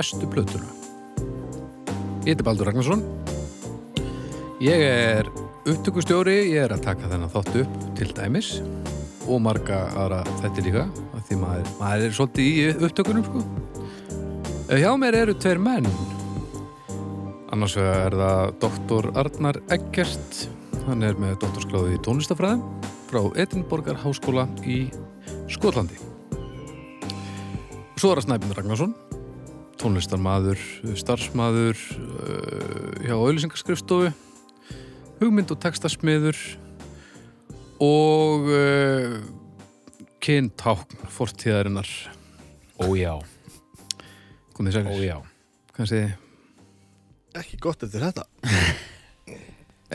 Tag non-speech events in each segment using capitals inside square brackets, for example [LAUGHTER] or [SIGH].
bestu plötuna. Ég heiti Baldur Ragnarsson. Ég er upptökustjóri, ég er að taka þennan þátt upp til dæmis og marga aðra þetta líka af því maður, maður er svolítið í upptökunum sko. Hjá mér eru tveir menn. Annars er það doktor Arnar Eggert. Hann er með doktorskláði í tónlistafræðum frá Edinborgar Háskóla í Skotlandi. Svo er það Snæbjörn Ragnarsson, tónlistarmaður, starfsmaður uh, hjá auðlýsingarskrifstofu, hugmynd og textasmiður og uh, kyntákn fortíðarinnar. Ójá, Komið sælir. ójá. Kansi, Ekki gott eftir þetta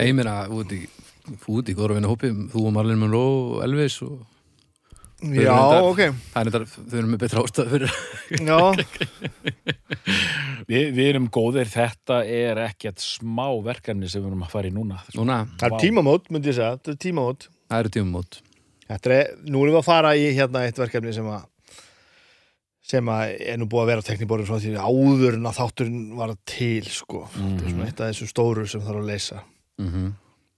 ég meina, út í, út í góðra vinna hópi, þú og Marlene Monroe og Elvis og Já, reyndar- ok. það er þetta, þau eru með betra ástæð fyrir. Já, [LAUGHS] Vi, við erum góðir, þetta er ekkert smá verkefni sem við erum að fara í núna. Núna, það er tímamót, myndi ég segja. Þetta er tímamót. Það eru tímumót. Þetta er, nú erum við að fara í hérna eitt verkefni sem að sem að er nú búið að vera á tekniborðum svona því áður en að þátturinn var til sko, þetta er svona eitt af þessu stóru sem þarf að leysa. Mm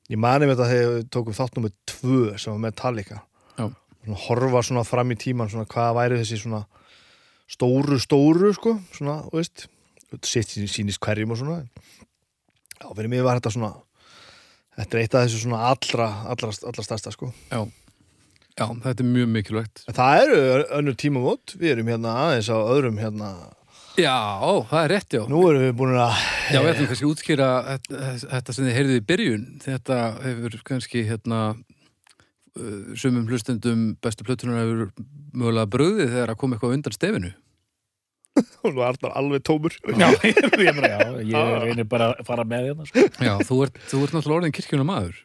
Ég mani með þetta þegar við tókum þátt nummer tvö sem var Metallica. Svona horfa svona fram í tíman svona hvað væri þessi svona stóru stóru sko, svona, þú veist sitt sín- sýnist hverjum og svona Já, fyrir mig var þetta svona þetta er eitt af þessu svona allra allra, allra stærsta sko Já. Já, þetta er mjög mikilvægt. Það eru önnur tímamót, við erum hérna aðeins á öðrum hérna, Já, ó, það er rétt, já. nú erum við búin að Já, við ætlum kannski að útskýra þetta, þetta sem þið heyrðið í byrjun. Þetta hefur kannski, hérna, sumum hlustendum bestu plötunar hefur mögulega bröðið þegar að koma eitthvað undan stefinu. hún var alltaf alveg tómur [LAUGHS] Já, ég, meina, já, ég reynir bara að fara með hérna. Sko. Já, þú ert, þú ert náttúrulega orðin kirkjuna maður.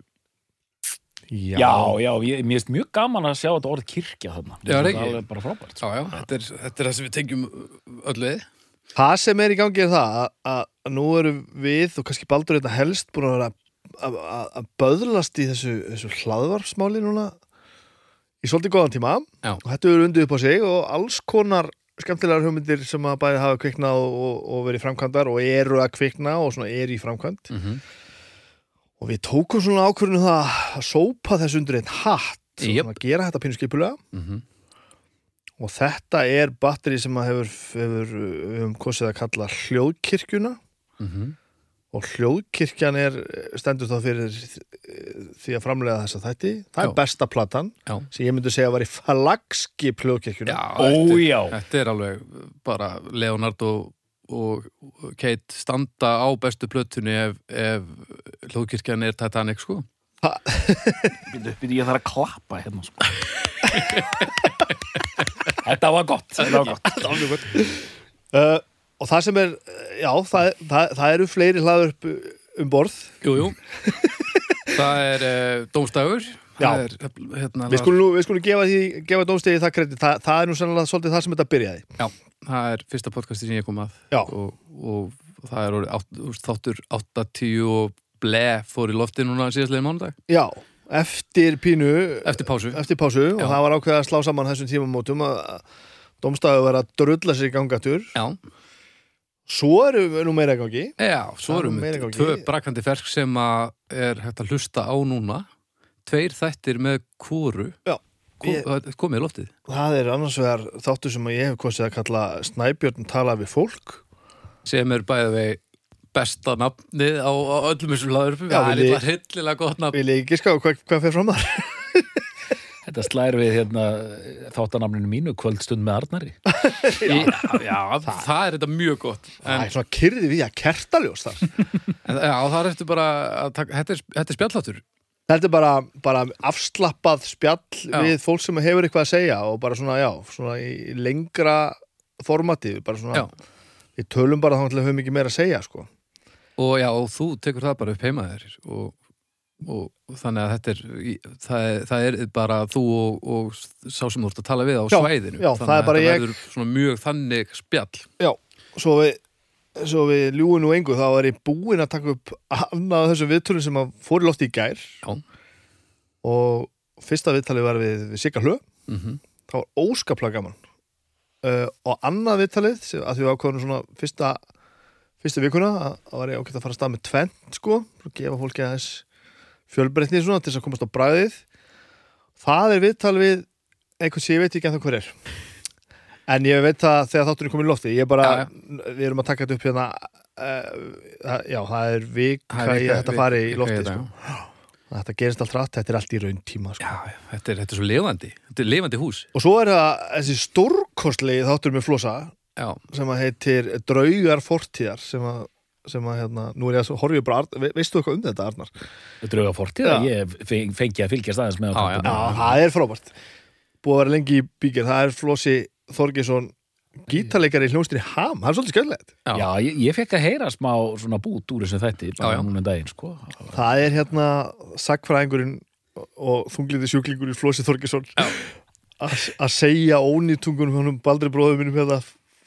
Já, Já, já, ég, mér finnst mjög gaman að sjá þetta orð kirkja þarna. Já, það er alveg bara frábært. Já, já, þetta er, þetta er það sem við tengjum öll við. Það sem er í gangi er það að, að nú erum við og kannski baldur þetta helst búin að vera að, böðlast í þessu, þessu hlaðvarpsmáli núna í svolítið góðan tíma Já. og þetta eru undið upp á sig og alls konar skemmtilegar hugmyndir sem að bæði hafa kviknað og, og, og verið framkvæmdar og eru að kvikna og svona er í framkvæmd Mm og við tókum svona ákvörðinu það að sópa þessu undir einn hatt og Jep. svona gera þetta pínu skipulega -hmm. og þetta er batteri sem að hefur, hefur við höfum kosið að kalla hljóðkirkjuna Mm og hljóðkirkjan er stendur þá fyrir því að framlega þessa þætti það Já. er besta platan Já. sem ég myndi segja að var í flagskip hljóðkirkjuna Já, Ójá. þetta, þetta er alveg bara Leonardo og Kate standa á bestu plötunni ef, ef hlóðkirkjan er Titanic, sko. [LAUGHS] Býtu, býtu, ég þarf að klappa hérna, sko. [LAUGHS] þetta var gott. Þetta var gott. uh, og það sem er já, það, það, það eru fleiri hlaður upp um borð. Jú, jú. það er uh. Það er, hérna, við skulum, við skulum gefa, því, gefa dómstegi það kredit. Það, það er nú sannlega svolítið það sem þetta byrjaði. Já, það er fyrsta podcasti sem ég kom að. Og, og það er orðið átt, þáttur 8-10 og ble fór í lofti núna síðastlega mánudag. Já, eftir pínu eftir pásu. eftir pásu. Og það var ákveðið að slá saman þessum tímamótum að dómstafu var að drulla sér í gangatur Já, svo erum við nú meira gangi. Já, svo er meira við tvö brakandi fersk sem er hægt að hlusta á núna. Tveir þættir með kóru Já. Ég- komið í loftið. Það er annars vegar þáttur sem ég hef kosið að kalla Snæbjörn tala við fólk. Sem er bæðið vegi besta nafnið á, á öllum þessum hlaður Já, það er eitthvað hryllilega gott nafn. vil ég ekki ská hvað, hvað fyrir fram þar Þetta slær við hérna þáttanamninu mínu kvöldstund með Arnari. [LAUGHS] já, já, það, er þetta mjög gott það en, er svona kyrði við að kertaljós þar [LAUGHS] en já, það er eftir bara að taka, þetta, er, þetta er spjalláttur þetta er bara, bara afslappað spjall Já. við fólk sem hefur eitthvað að segja og bara svona, já, svona í lengra formati, bara svona Já. við tölum bara þá til að höfum ekki meira að segja sko. og já, og þú tekur það bara upp heima þér og, og þannig að þetta er það er, það er bara þú og, og sá sem þú ert að tala við á Já, svæðinu. já, þannig að þetta ég- verður svona mjög þannig spjall. Já, svo við svo við ljúum nú engu, þá er ég búinn að taka upp annað þessum viðtölum sem að fór í lofti í gær. Já. og fyrsta viðtalið var við, við Sigga Hlö. Mm það var óskaplega gaman. Uh, og annað viðtalið að því við ákvæðum svona fyrsta fyrstu vikuna að það var ég ákveð að fara að stað með tvent sko, og gefa fólki aðeins fjölbreytni svona til þess að komast á bræðið það er viðtal við einhvern sem ég veit ekki ennþá hver er. En ég veit það þegar þátturinn komið í lofti. Ég er bara, Já, við erum að taka þetta upp hérna uh, já, það er vika Það í þetta fari í lofti sko. þetta gerist allt rætt, þetta er allt í raun tíma sko. Já, þetta er, þetta er svo lifandi. Þetta er lifandi hús. Og svo er það þessi stórkostlegi þáttur með flosa Já, sem að heitir Draugar fortíðar sem að, sem að hérna, nú er ég að horfa ég bara, Arn- ve- veistu eitthvað um þetta Arnar? Drauga fortíð, Já. ég feng- fengi að fylgjast aðeins með Já, já. Já, það er frábært. Búið að vera lengi í bíkir, það er Flossi Þorgesson gítarleikari í hljónstinni Ham, það er svolítið skjöldlegt já, Já, ég, ég fekk að heyra smá svona bút úr þessu þætti bara núna um daginn, sko. Það er hérna sagfræðingurinn og þungliti sjúklingur í Flossi Þorgesson að segja ónýtungunum honum Baldri bróðum hérna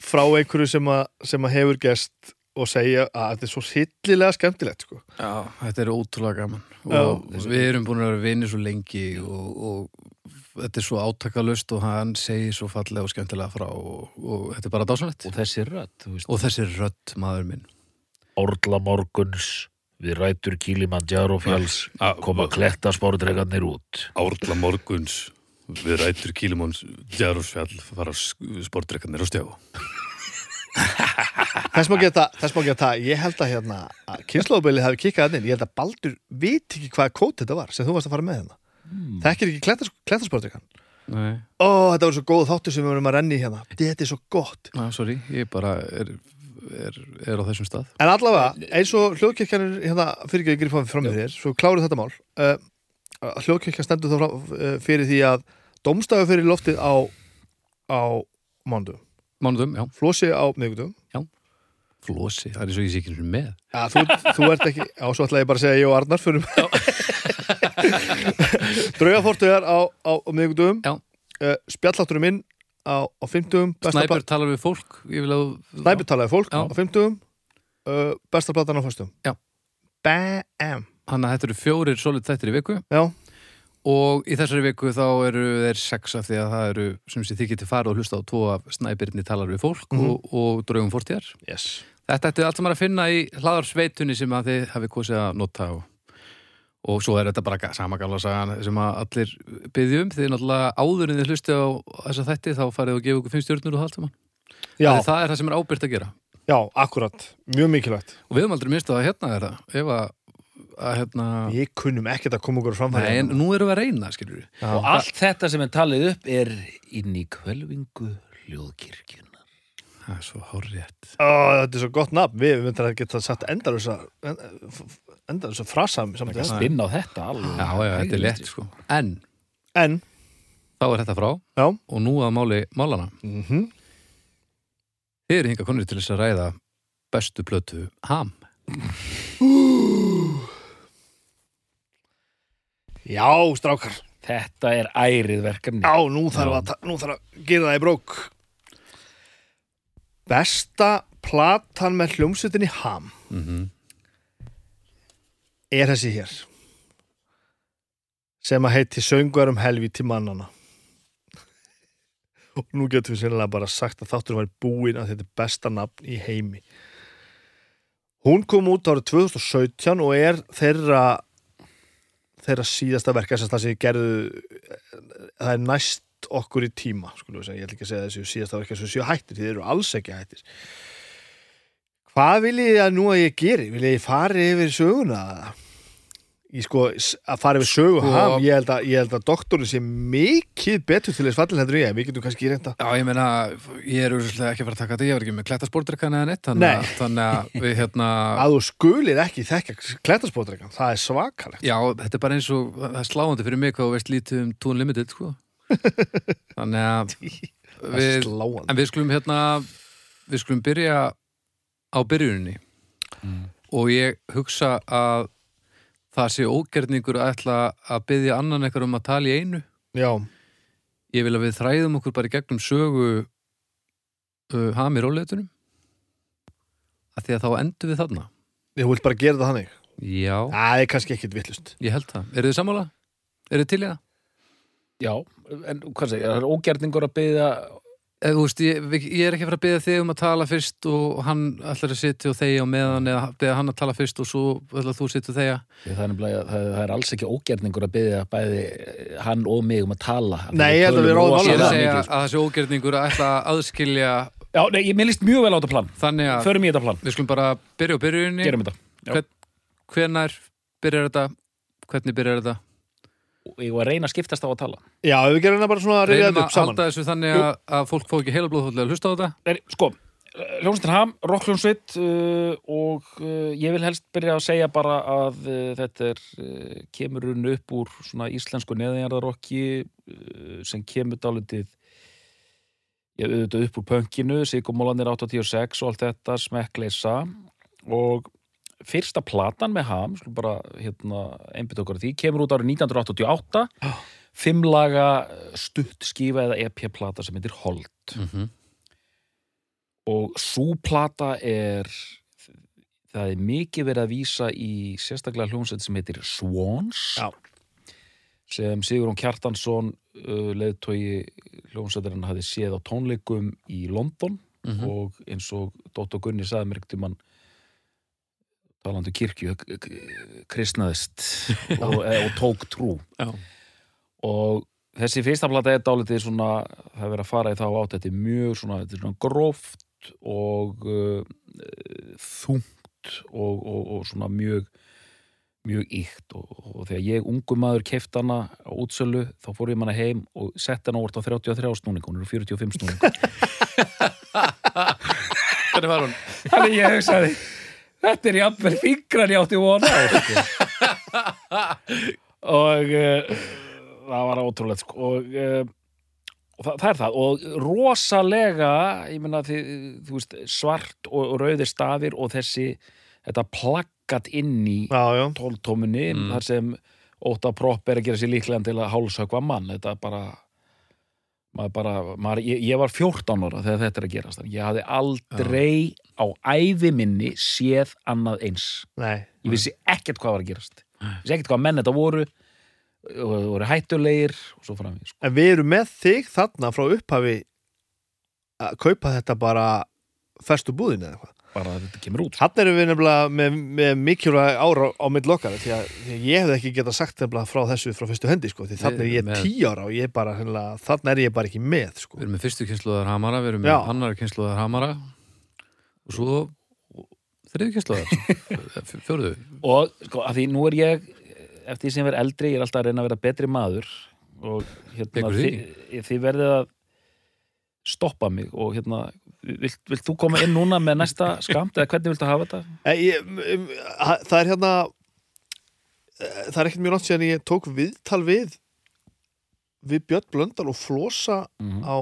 frá einhverju sem að, sem að hefur gest og segja að þetta er svo hillilega skemmtilegt sko. já, þetta er ótrúlega gaman. Já. og við erum búin að vera vinir svo lengi og, og þetta er svo átakalust og hann segir svo fallega og skemmtilega frá og, og þetta er bara dásanlegt Og þessi veist. Og þessi rödd maður minn. Orla morguns við rætur Kilimanjaro fjalls Ah, koma klettaspórdregarnir út. Árla morguns við rætur Kílimóns Djarúsfjall fara sportdrekkarnir á stjá þess má geta, geta ég held að hérna að kynnslóðbili hafi kikkað inn, ég held að Baldur veit ekki hvaða kót þetta var sem þú varst að fara með hérna. Hmm. þekkir ekki klettas, klettarsportrikan Nei, ó, þetta voru svo góð þáttur sem við vorum að renni hérna. Þetta er svo gott. Na, sorry, ég bara er, er, er á þessum stað. En allavega, eins og hljóðkirkjanir hérna, fyrir ekki að gripa fram með þér svo kláruð þetta mál. Uh, hljóðkirkjan stendur þá uh, fyrir því að domstafu fyrir loftið á á mándum Mánudum, já, flosi á miðgudum flosi, það er svo ég sé ekki með. Já, þú, þú ert ekki, á svo ætla ég bara að segja ég og Arnar fyrir [LAUGHS] Draugafortuðar á, á, á miðgudum Já. uh, Spjallátturum minn á, á fimmtugum Snæpur talar við fólk að Snæpur talaði fólk Já. á fimmtugum uh, Besta platan á föstum Já. Bam. Þannig að þetta eru fjórir solid þættir í viku. Já, og í þessari viku þá eru þeir sex af því að það eru sem sé þið getið farið og hlusta á tvo af Snæbirni talar við fólk Mhm. og, og draugum fortíðar. Yes. Þetta ætti allt saman að finna í hlaðarsveitunni sem að þið hafi kosið að nota og, og svo er þetta bara ga- sama gamla sagan sem að allir byggjum þið náttúrulega áður en þið hlusti á þessa þætti þá farið og gefa ykkur fimm stjórnur og haldt saman. Já, það er það sem er ábyrgt að gera. Já, akkurat, mjög mikilvægt. Og við höfum aldrei á að hérna er það. Ef að, að hérna Ég kunnum ekkert að koma okkur framfæri Nei, en nú erum við að reyna, skilur við Já. Og allt þetta sem er talið upp er inn í kvölvingu hljóðkirkjunar Það er svo hárrétt. Ó, Þetta er svo gott nafn, við myndum að geta satt endar þessa endar þessa frasa saman Það er spinn á þetta alveg. Já, já, þetta er létt, sko. En, En, þá er þetta frá. Já. Og nú að máli málana mm Þið eru hinga konur til þess að ræða bestu plötu Ham [GASPS] [GASPS] Já, strákar. Þetta er ærið verkefni. Já, nú þarf, að, nú þarf að gera það í brók. Besta platan með hljómsveitinni Ham. Mm er þessi hér. Sem að heiti Söngar um helvíti mannana [LAUGHS] og nú getum við sennilega bara sagt að þáttur var búin að þetta er besta nafn í heimi. Hún kom út árið 2017 og er þeirra þeirra síðasta verka sem það ég gerðu það er næst okkur í tíma ég ætla ekki að segja þessu síðasta verka sem séu hættir, þið eru alls ekki hættir Hvað vil ég að nú að ég geri? Vil ég fari yfir söguna? Ég sko, að fara yfir sögu Sko- ham, ég held, að, ég held að doktorinn sé mikið betur til þess fallin heldur en ég, við getum kannski reynda Já, ég meina, ég er úrslega ekki að fara að taka þetta Ég var ekki með klettasportrekkan eða neitt þannig, að- þannig að við hérna [LAUGHS] að þú skulir ekki þekka klættaspótreikan, það er svakalegt. Já, þetta er bara eins og það er sláandi fyrir mig hvað þú veist lítið um Toon Limited, sko. [LAUGHS] Þannig að er við, En við skulum hérna Við skulum byrja á byrjuninni. Og ég hugsa að það sé ógerningur að ætla að byggja annan eitthvað um að tala í einu. Já, Ég vil að við þræðum okkur bara í gegnum sögu uh, hamir óleitunum að því að þá endum við þarna. Ég vil bara gera það þannig? Já, Það er kannski ekkit villust ég held það. Eru þið sammála? Eru þið til í það? Já, en hvað segir, það er ógjarningur að byggja þú veist, ég, ég er ekki að fara að beða þig um að tala fyrst og hann ætlar að sitja og þegja á meðan eða beða hann að tala fyrst og svo ætlar þú að sitja og þegja. Það er, það, það er alls ekki ógerningur að byggja bæði hann og mig um að tala. Nei, ég held að við tölum ráðum Ég er að segja að þessi ógerningur að ætla að aðskilja Já, nei, ég mér líst mjög vel á þetta plan. Þannig að Förum í þetta plan, við skulum bara byrja á byrjunni gerum þetta. Hvern, hvenær byrjar þetta? Hvernig byrjar þetta Og Ég var að reyna að skiptast á að tala. Já, við gerum það bara svona að reynum þetta að upp saman. halda þessu þannig að, að fólk fá ekki heila blóðfóllega að hlusta á þetta. Nei, sko, hljómsveitin Ham, rockljómsveit uh, og uh, ég vil helst byrja að segja bara að uh, þetta er, uh, kemur runn upp úr svona íslensku neðinjarðarokki uh, sem kemur dálítið ég auðvitað upp úr pönkinu, Sigurmólanir 86 og allt þetta smekkleisa. Og fyrsta platan með Ham, bara hérna, einbytt okkur að því, kemur út árið 1988 fimmlaga stutt skífa eða EP-plata sem heitir Hold mm -hmm. og svo plata er það er mikið verið að vísa í sérstaklega hljómsveit sem heitir Swans Já. sem Sigurón Kjartansson uh, leðtogi hljómsveitarinn hafði séð á tónleikum í London Mhm. og eins og Dóttar Gunni saði mér ekkert um hann talandi um kirkju k- k- kristnaðist og, eh, og tók trú Já. og þessi fyrsta plata er dálítið svona það er verið að fara í þá átt þetta er mjög svona, þetta er svona gróft og uh, þungt og, og, og svona mjög mjög íkt og, og þegar ég ungu maður keft hana á útsölu þá fór ég manna heim og sett hana óvart á 33 snúning hún er á 45 snúning [LAUGHS] Hvernig var hún? þannig ég hugsaði þetta er jafnvel fingran ég átti vona á. Og uh, það var ótrúlegt sko. og, uh, og það, það er það. Og rosalega ég meina þið, þú veist svart og, og rauðir stafir og þessi þetta plaggat inn í tóltómunni Mm. þar sem Óta Propp er að gera sér líklega til að hálshöggva mann. Þetta er bara maður bara, maður, ég, ég var 14 ára þegar þetta er að gerast. Ég hafði aldrei á ævi minni séð annað eins. Nei. Ég vissi ekkert hvað var að gerast. Ég vissi ekkert hvað menn þetta voru og voru hættulegir og svo fram í sko. En við erum með þig þarna frá upphafi að kaupa þetta bara festu búðin eða eitthvað bara að þetta kemur út Þannig erum við nefnilega með, með mikilvæg ára á mitt lokkar því að, því að ég hefði ekki getað sagt nefnilega frá þessu frá fyrstu hendi sko, því þannig er ég Með- tíu ára og ég bara, þannig er ég bara ekki með sko. Við erum með fyrstu kynsluðar hamara, við erum Já. með annari kynsluðar hamara og svo þriðu kynsluðar [LAUGHS] fjóruðu og sko, að því nú er ég eftir því sem ég verð eldri, ég er alltaf að reyna að vera betri maður og hérna þið, þið verðið að stoppa mig og hérna vilt, vilt þú koma inn núna með næsta skamt eða hvernig viltu hafa þetta? Eh, ég, um, Það er hérna eh, það er ekkert mjög nátt síðan ég tók viðtal við við Björn Blöndal og Flosa Mm á,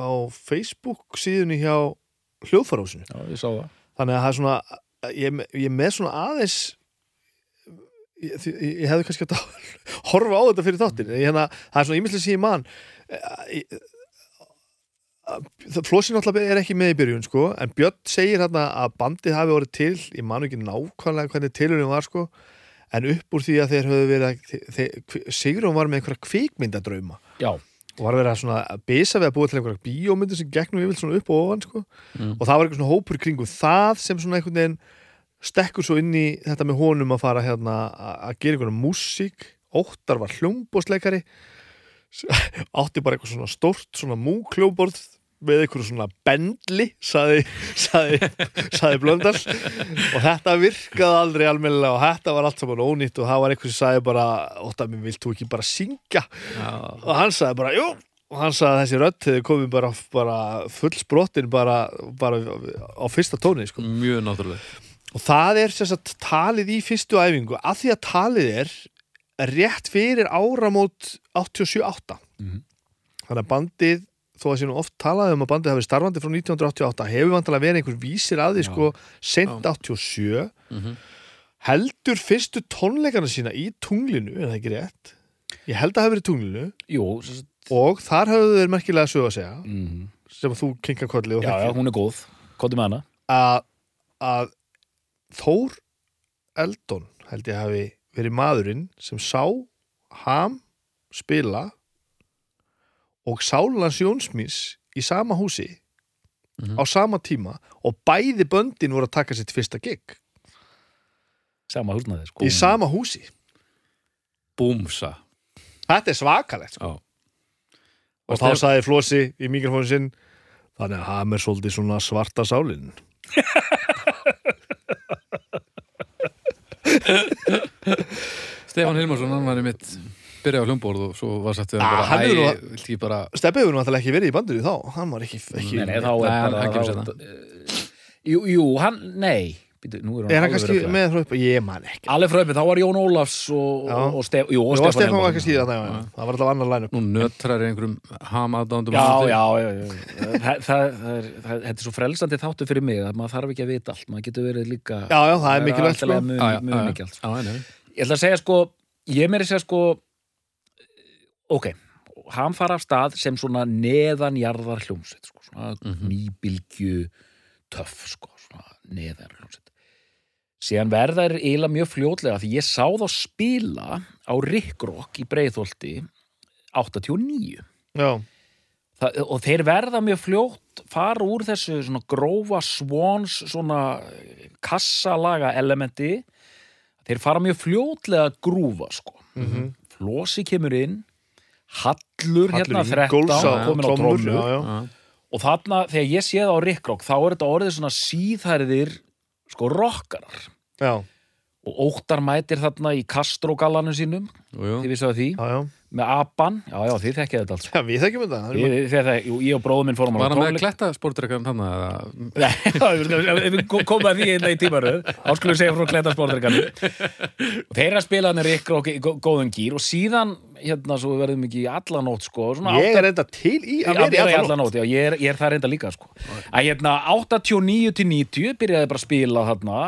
á Facebook síðunni hjá hljóðfarhúsinu þannig að það er svona ég, ég með svona aðeins ég, ég, hefði kannski að [LAUGHS] horfa á þetta fyrir þáttin ég, hérna, það er svona ímyndlega sem ég man. Það flósin alltaf er ekki með í byrjun sko, en Björn segir hérna að bandið hafi orðið til, ég man ekki nákvæmlega hvernig tilurinn var sko en upp úr því að þeir höfðu verið að Sigrún var með einhverja kvikmyndadrauma Já, og var að vera svona að bisa við að búa til einhverja bíómyndir sem gegnum yfir svona upp og ofan sko. Mm. og það var eitthvað svona hópur kringum það sem svona einhvern veginn stekkur svo inn í þetta með honum að fara hérna að að gera einhverja músík Óttar var hljómbósleikari átti bara eitthvað svona stórt svona múkljóborð með einhverju svona bendli saði, saði, saði blöndal. Og þetta virkaði aldrei almennilega og þetta var allt saman ónýtt og það var einhver sem saði bara Óttar, mér vilt þú ekki bara syngja? Já, og hann sagði bara, jú. Og hann sagði að þessi rödd hefði komið bara, bara full sprottin bara, bara á fyrsta tóni sko. mjög náttúrulega og það er sagt talið í fyrstu æfingu. Að því að talið er rétt fyrir áramót 87-8 Mhm. þannig að bandið þó að nú oft talað um að bandið hafi starfandi frá 1988 hefur vantilega verið einhver vísir að því sko sent 87 Mhm. heldur fyrstu tónleikana sína í tunglinu, er það ekki rétt? Ég held að það hafi verið tunglinu. Jú sagt, og þar höfðu þeir merkilega sög að segja. Mm, sem þú kinkar kolli og Já, já, hún er góð. Kóttu með hana. Að, að Þór Eldon held ég hafi verið maðurinn sem sá Ham spila og Sálans Jónsmís í sama húsi Mhm. á sama tíma og bæði böndin voru að taka sitt fyrsta gig sama húsnaði sko. í sama húsi Búmsa þetta er svakalegt sko. Og þá sagði Flósi í mikrofónu sinn þannig að hann er svolítið svona svarta sálin [LAUGHS] Stefán Hilmarsson, hann var í mitt byrjaði á hljómborð og svo var sagt við Ah, hann hann bara, æ, vilt ekki bara Steppi hefur náttúrulega ekki verið í bandinu þá hann var ekki, ekki nei, nei, þá er bara seinna. jú, jú, hann, nei Býtu, nú er hann er hann kannski með hröp ég man ekki. Alveg fröpið, þá var Jón Ólafs og, og, og, Stef, jú, og Jú, Stefán Stefán var ekki síðan já, já. það var alltaf annar læn nú nötrar einhverjum hamadándum já, já, já, já. Það, það, það, er, það, þetta er svo frelsandi þáttu fyrir mig að maður þarf ekki að vita allt. Maður getur verið líka já, já, það er mikilvægt ég ætla að segja sko ég meiri segja sko ok, hann fara af stað sem svona neðanjarðar hljómsveit sko, svona Mhm. nýbylgju töff sko, svona neðar hljómsveit síðan verða er eiginlega mjög fljótlega því ég sá þá spila á Rickrock í Breiðholti 89 já, Það, og þeir verða mjög fljótt fara úr þessu svona grófa swans svona kassalaga elementi þeir fara mjög fljótlega að grúfa sko Mhm. Flosi kemur inn Hallur, hérna Hallur 13 Ingólfs á komin á. Já. og þarna þegar ég sé það á Rickrock þá er þetta orðið svona síðhærðir sko rockarar já, og Óttar mætir þarna í Castro-gallanum sínum. Þið vissu að því, já, já. Með Aban já, já, þið þekkið þetta alls já við þekkjum þetta Það er ég, ég, ég, jú, ég og bróðum minn fórum á Var hann með tónleik- kletta sportreikarn hann [LAUGHS] að Nei, við komum að því einnig í tímaröð. Þá skulum við segja frá kletarsportreikanum og þeir eru að spila hann Rick og góðan gýr og síðan hérna svo við verðum ekki í alla nótt sko svona ég átta- er enda til í Já, að vera er í alla nótt. nótt, já, ég er, ég er það reynda líka sko. að hérna 89 til 90 byrjaði bara að spila þarna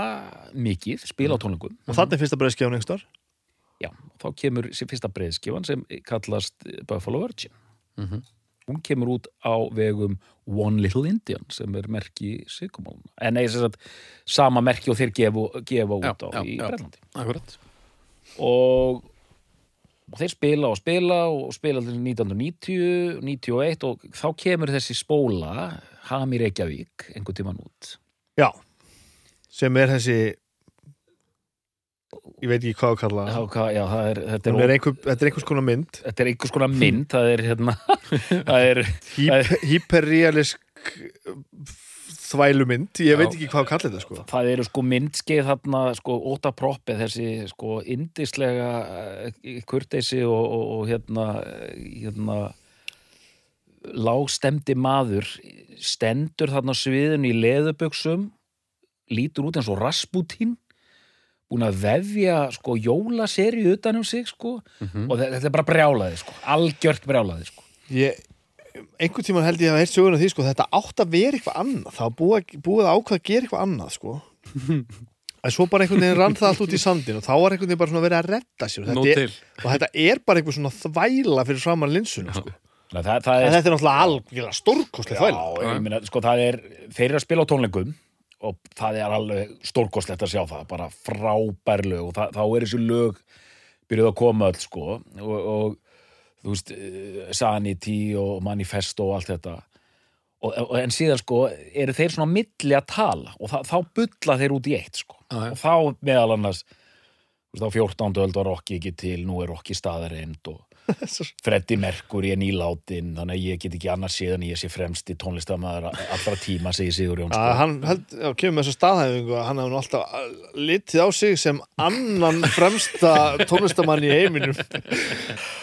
mikið, spila á tónleikum. Og þannig fyrsta breyðskjáðan einhver starf já, þá kemur sér fyrsta breiðskifan sem kallast Buffalo Virgin. Mhm. hún kemur út á vegum One Little Indian sem er merki Sigumáluna, en nei, sem sagt sama merki og þeir gefa, gefa út Já, á já, í já. Brellandi Akkurat. Og, og þeir spila og spila og spila til 1990 91 og þá kemur þessi spóla Ham í Reykjavík einhvern tímann út. Já, sem er þessi ég veit ekki hvað að kalla já, hvað, já, er, þetta, er, er einhver, þetta er einhvers konar mynd. Þetta er einhvers konar mynd það er hérna [LAUGHS] er, hyperrealisk þvælumynd. Ég veit ekki hvað að kalla þetta sko. Það eru sko myndskeið þarna sko óta proppi þessi sko indislega eh, kurteisi og, og, og hérna hérna lágstemdi maður stendur þarna á sviðinu í leðubuxum lítur út eins og Rasputín búin að vefja sko jólaseri utan um sig sko Mhm. og þe- þetta er bara brjálaði sko algjört brjálaði sko. Ég, einhvern tímann held ég að heilt söguna því sko þetta átt að vera eitthvað annað það búið, búið að ákvað að gera eitthvað annað sko. En svo bara einhvern veginn rann það allt út í sandin og þá var einhvern veginn bara svona verið að redda sér og þetta, er, og þetta er bara einhver svona þvæla fyrir framan linsuna sko. það, það en er þetta er náttúrulega algjörlega stórkostlega þvæla. Já, ég meina, sko, það er, þeir eru að spila á tónleikum og það er alveg stórkostlegt að sjá það, bara frábær lög og það, þá er þessu lög byrjuð að koma öll, sko og, og þú veist, eh, Sanity og Manifesto og allt þetta og, og, en síðan, sko, eru þeir svona milli að tala og það, þá bulla þeir út í eitt, sko já. og þá meðal annars þú veist, á 14. öld var Rokki ekki til, nú er Rokki staðarind og [LAUGHS] Freddy Mercury er nýlátin þannig að ég get ekki annars síðan ég sé fremst í tónlistamæður allra tíma segi Sigur Jón að hann held, já, kemur með þessa staðhæfingu að hann nú alltaf uh, litið á sig sem annan fremsta tónlistamann í heiminum.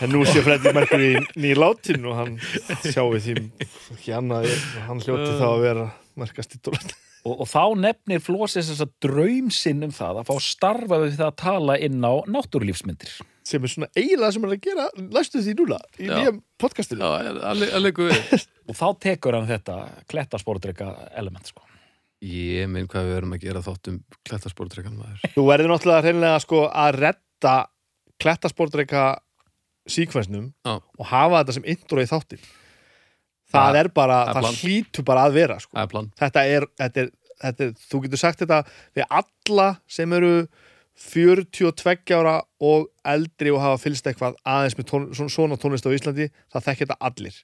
En nú sé Freddy Mercury nýláttinn og hann sjáu því ekki annað hann hljóti þá að vera merkast í tónlist og, og þá nefnir Flósis þess að draumsinn um það að fá starfa við það að tala inn á náttúrulífsmyndir. Sem er svona eiginlega sem hann er að gera læstu því núna í Já. nýjum podcastinu. [LAUGHS] Og þá tekur hann þetta klettasportrykka element sko. Ég minn hvað við erum að gera þáttum klettasportreikan maður. Þú verður náttúrulega hreinlega sko að redda klettasportreika síkvæsnum og hafa þetta sem intro í þáttin það Það- er bara, það plan. hlýtur bara að vera sko. Er þetta er, þetta er, þetta er þú getur sagt þetta við alla sem eru 42 ára og eldri og hafa fylgst eitthvað aðeins með tón, svona- svona tónlist á Íslandi það þekki þetta allir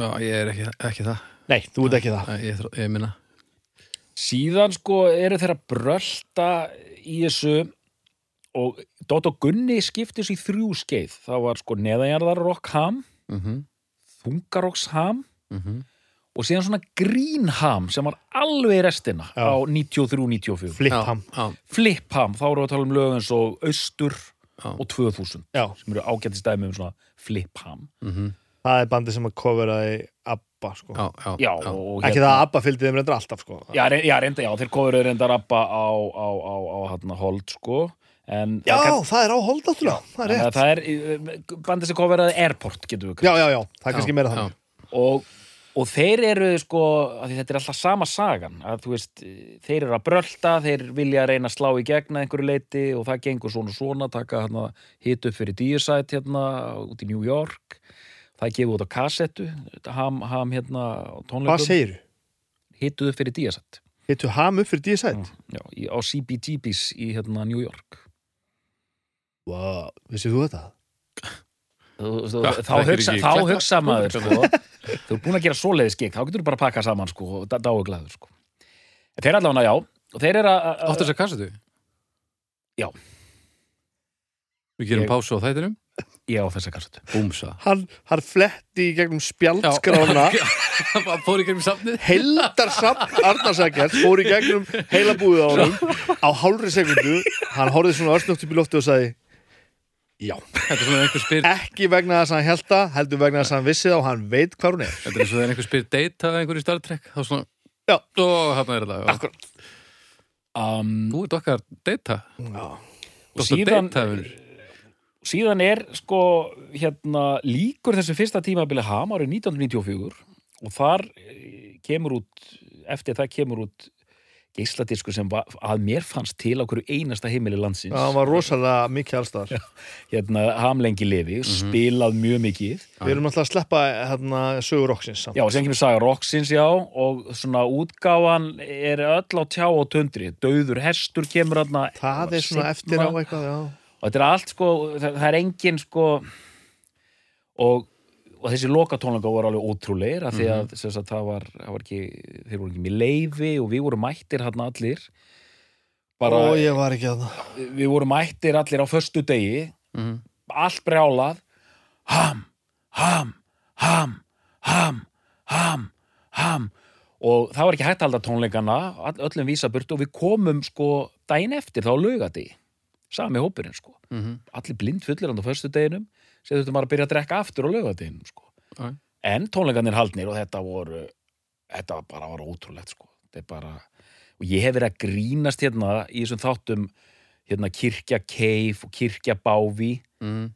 Já, ég er ekki, ekki það Nei, þú ert ekki það Ég, ég minna síðan sko eru þeirra brölda í þessu og Dótt og Gunni skiptis í þrjú skeið það var sko neðanjarðarrock ham mm -hmm. þungarokks ham Mhm. og síðan svona green ham sem var alveg í restina Já. á 93-94 Flippham Já, flip ham, þá erum við að tala um lög eins og austur Já. og 2000 Já, sem eru ágættist dæmi um svona flip ham mhm. það er bandi sem að coveraði ABBA sko. já, já, já, og Ekki það að ABBA fylgdi þeim reyndar alltaf sko. já, re- já, reynda, já, þeir kofuðu reynda rappa á, á, á, á hérna hold sko en Já, það, kann- það er á hold áttur Það er rétt það er eh, bandið sem koferaði Airport getur við Já, já, já, það er kannski meira já. þannig og, og þeir eru sko, þetta er alltaf sama sagan að þú veist, þeir eru að brölda þeir vilja reyna að slá í gegna einhverju leiti og það gengur svona svona taka hérna, hit upp fyrir Deicide hérna út í New York það gefið út á kassettu ham, ham hérna Hvað tónleikum segirðu? hituð upp fyrir Deicide Hittu ham upp fyrir D-Side? já, í, á CBGB's í hérna New York Wow, vissið þú þetta? [LAUGHS] Þú- þú- Já, þá er hugsa, þá hugsa maður sko, þú er búin að gera svoleiðis gig. Þá getur þú bara að pakka saman sko, og dá og glæður sko. En þeir allavega, já og þeir eru að- að Áttu þess að kassetu? Já. Við gerum Ég- pásu á þættinum. Ég á þessa kassetu. Búmsa. Hann, hann fletti í gegnum spjaldskrána. Það [LAUGHS] fór í gegnum safnið. Heldar samt Arnarsækjart fór í gegnum heila búið á honum. Á hálfri sekundu hann horfði svona örsnögt upp í lofti og sagði Já, Þetta er svona einhver spyr ekki vegna þess að hann held það heldur vegna þess að hann vissi það og hann veit hvað hún er. Þetta er eins og þegar einhver spyr date að einhver í Star Trek þá svona Já. og hann er þetta. Akkurat. Um, Þú ert okkar data. Já, og síðan, data síðan er sko hérna líkur þessu fyrsta tímabili ham árið 1994 og þar eh, kemur út eftir það kemur út geisladisku sem var, að mér fannst til á hverju einasta heimili landsins. Hann var rosalega mikið allstaðar hérna hamlengi lifi, spilað mjög mikið. Við erum alltaf að sleppa hérna, sögur roksins samt. Já, sem kemur saga Roxins, já, og svona útgáfan er öll á tjá og tundri, döður hestur kemur þarna. Það er svona eftir á eitthvað, já. Og þetta er allt sko, það, það er engin sko og, og þessi lokatónleika voru alveg ótrúleir af því að sem sagt, það, var, það var ekki þeir voru ekki með leifi og við vorum mættir hann allir. Bara, Ó, ég var ekki að það við vorum mættir allir á föstu degi. Mhm. allt brjálað. Ham, ham, ham ham, ham, ham. Og það var ekki hægt að halda tónleikana öllum vísa burt og við komum sko daginn eftir þá laugati sami hópurinn sko. Mhm. allir blind fullir á föstu deginum sem þurftum bara að byrja að drekka aftur á laugadeginum sko. En tónleikarnir haldnir og þetta voru þetta var bara var ótrúlegt sko. Bara, og ég hef verið að grínast hérna í þessum þáttum hérna kirkja keif og kirkja bávi Mhm.